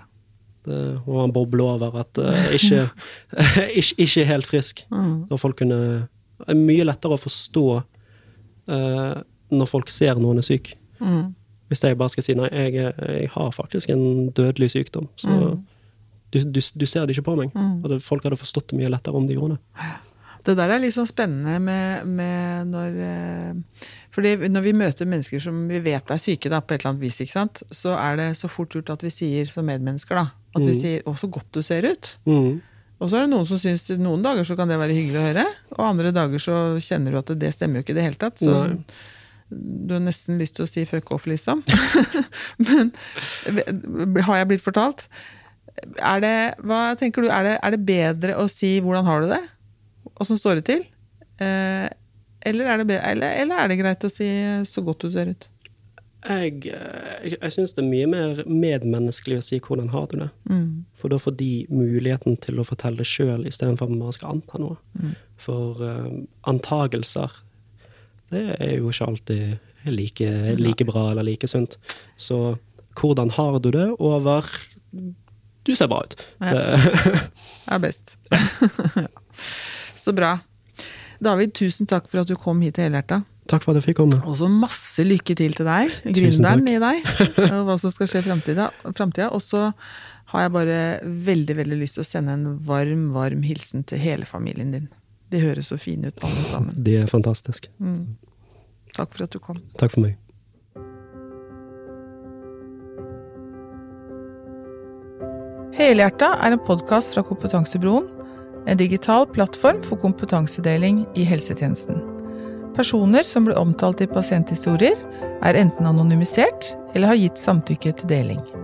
S2: Det var en boble over at uh, ikke, ikke, ikke helt frisk.
S1: Mm.
S2: Når folk kunne Det er mye lettere å forstå uh, når folk ser noen er syk.
S1: Mm.
S2: Hvis jeg bare skal si nei, jeg, jeg har faktisk en dødelig sykdom, så
S1: Mm.
S2: Du, du, du ser det ikke på meg. Og det, folk hadde forstått det mye lettere om de gjorde det.
S1: Det der er sånn spennende med, med når eh, fordi når vi møter mennesker som vi vet er syke da, på et eller annet vis, ikke sant? så er det så fort gjort at vi sier som medmennesker da, at vi
S2: Mm.
S1: sier 'å, så godt du ser ut'.
S2: Mm.
S1: Og så er det noen som syns noen dager så kan det være hyggelig å høre, og andre dager så kjenner du at det, det stemmer jo ikke i det hele tatt. Så
S2: Nei.
S1: du har nesten lyst til å si fuck off, liksom. Men har jeg blitt fortalt? Er det, hva tenker du, er det, er det bedre å si 'hvordan har du det'? Åssen står det til? Eh, eller, er det bedre, eller, eller er det greit å si 'så godt du ser ut'?
S2: Jeg, eh, jeg, jeg syns det er mye mer medmenneskelig å si 'hvordan har du det'?
S1: Mm.
S2: For da får de muligheten til å fortelle det sjøl, istedenfor at man bare skal anta noe. For eh, antagelser, det er jo ikke alltid like, like bra eller like sunt. Så hvordan har du det over Du ser bra ut.
S1: Ja.
S2: Det,
S1: er best. Så bra. David, tusen takk for at du kom hit til Helhjerta.
S2: takk for at jeg fikk komme.
S1: Og så masse lykke til til deg, gründeren i deg, og hva som skal skje i fremtida. Og så har jeg bare veldig veldig lyst til å sende en varm, varm hilsen til hele familien din. De høres så fine ut alle sammen.
S2: Det er fantastisk.
S1: Takk for at du kom.
S2: Takk for meg.
S1: Helhjerta er en podkast fra Kompetansebroen, en digital plattform for kompetansedeling i helsetjenesten. Personer som blir omtalt i pasienthistorier, er enten anonymisert eller har gitt samtykke til deling.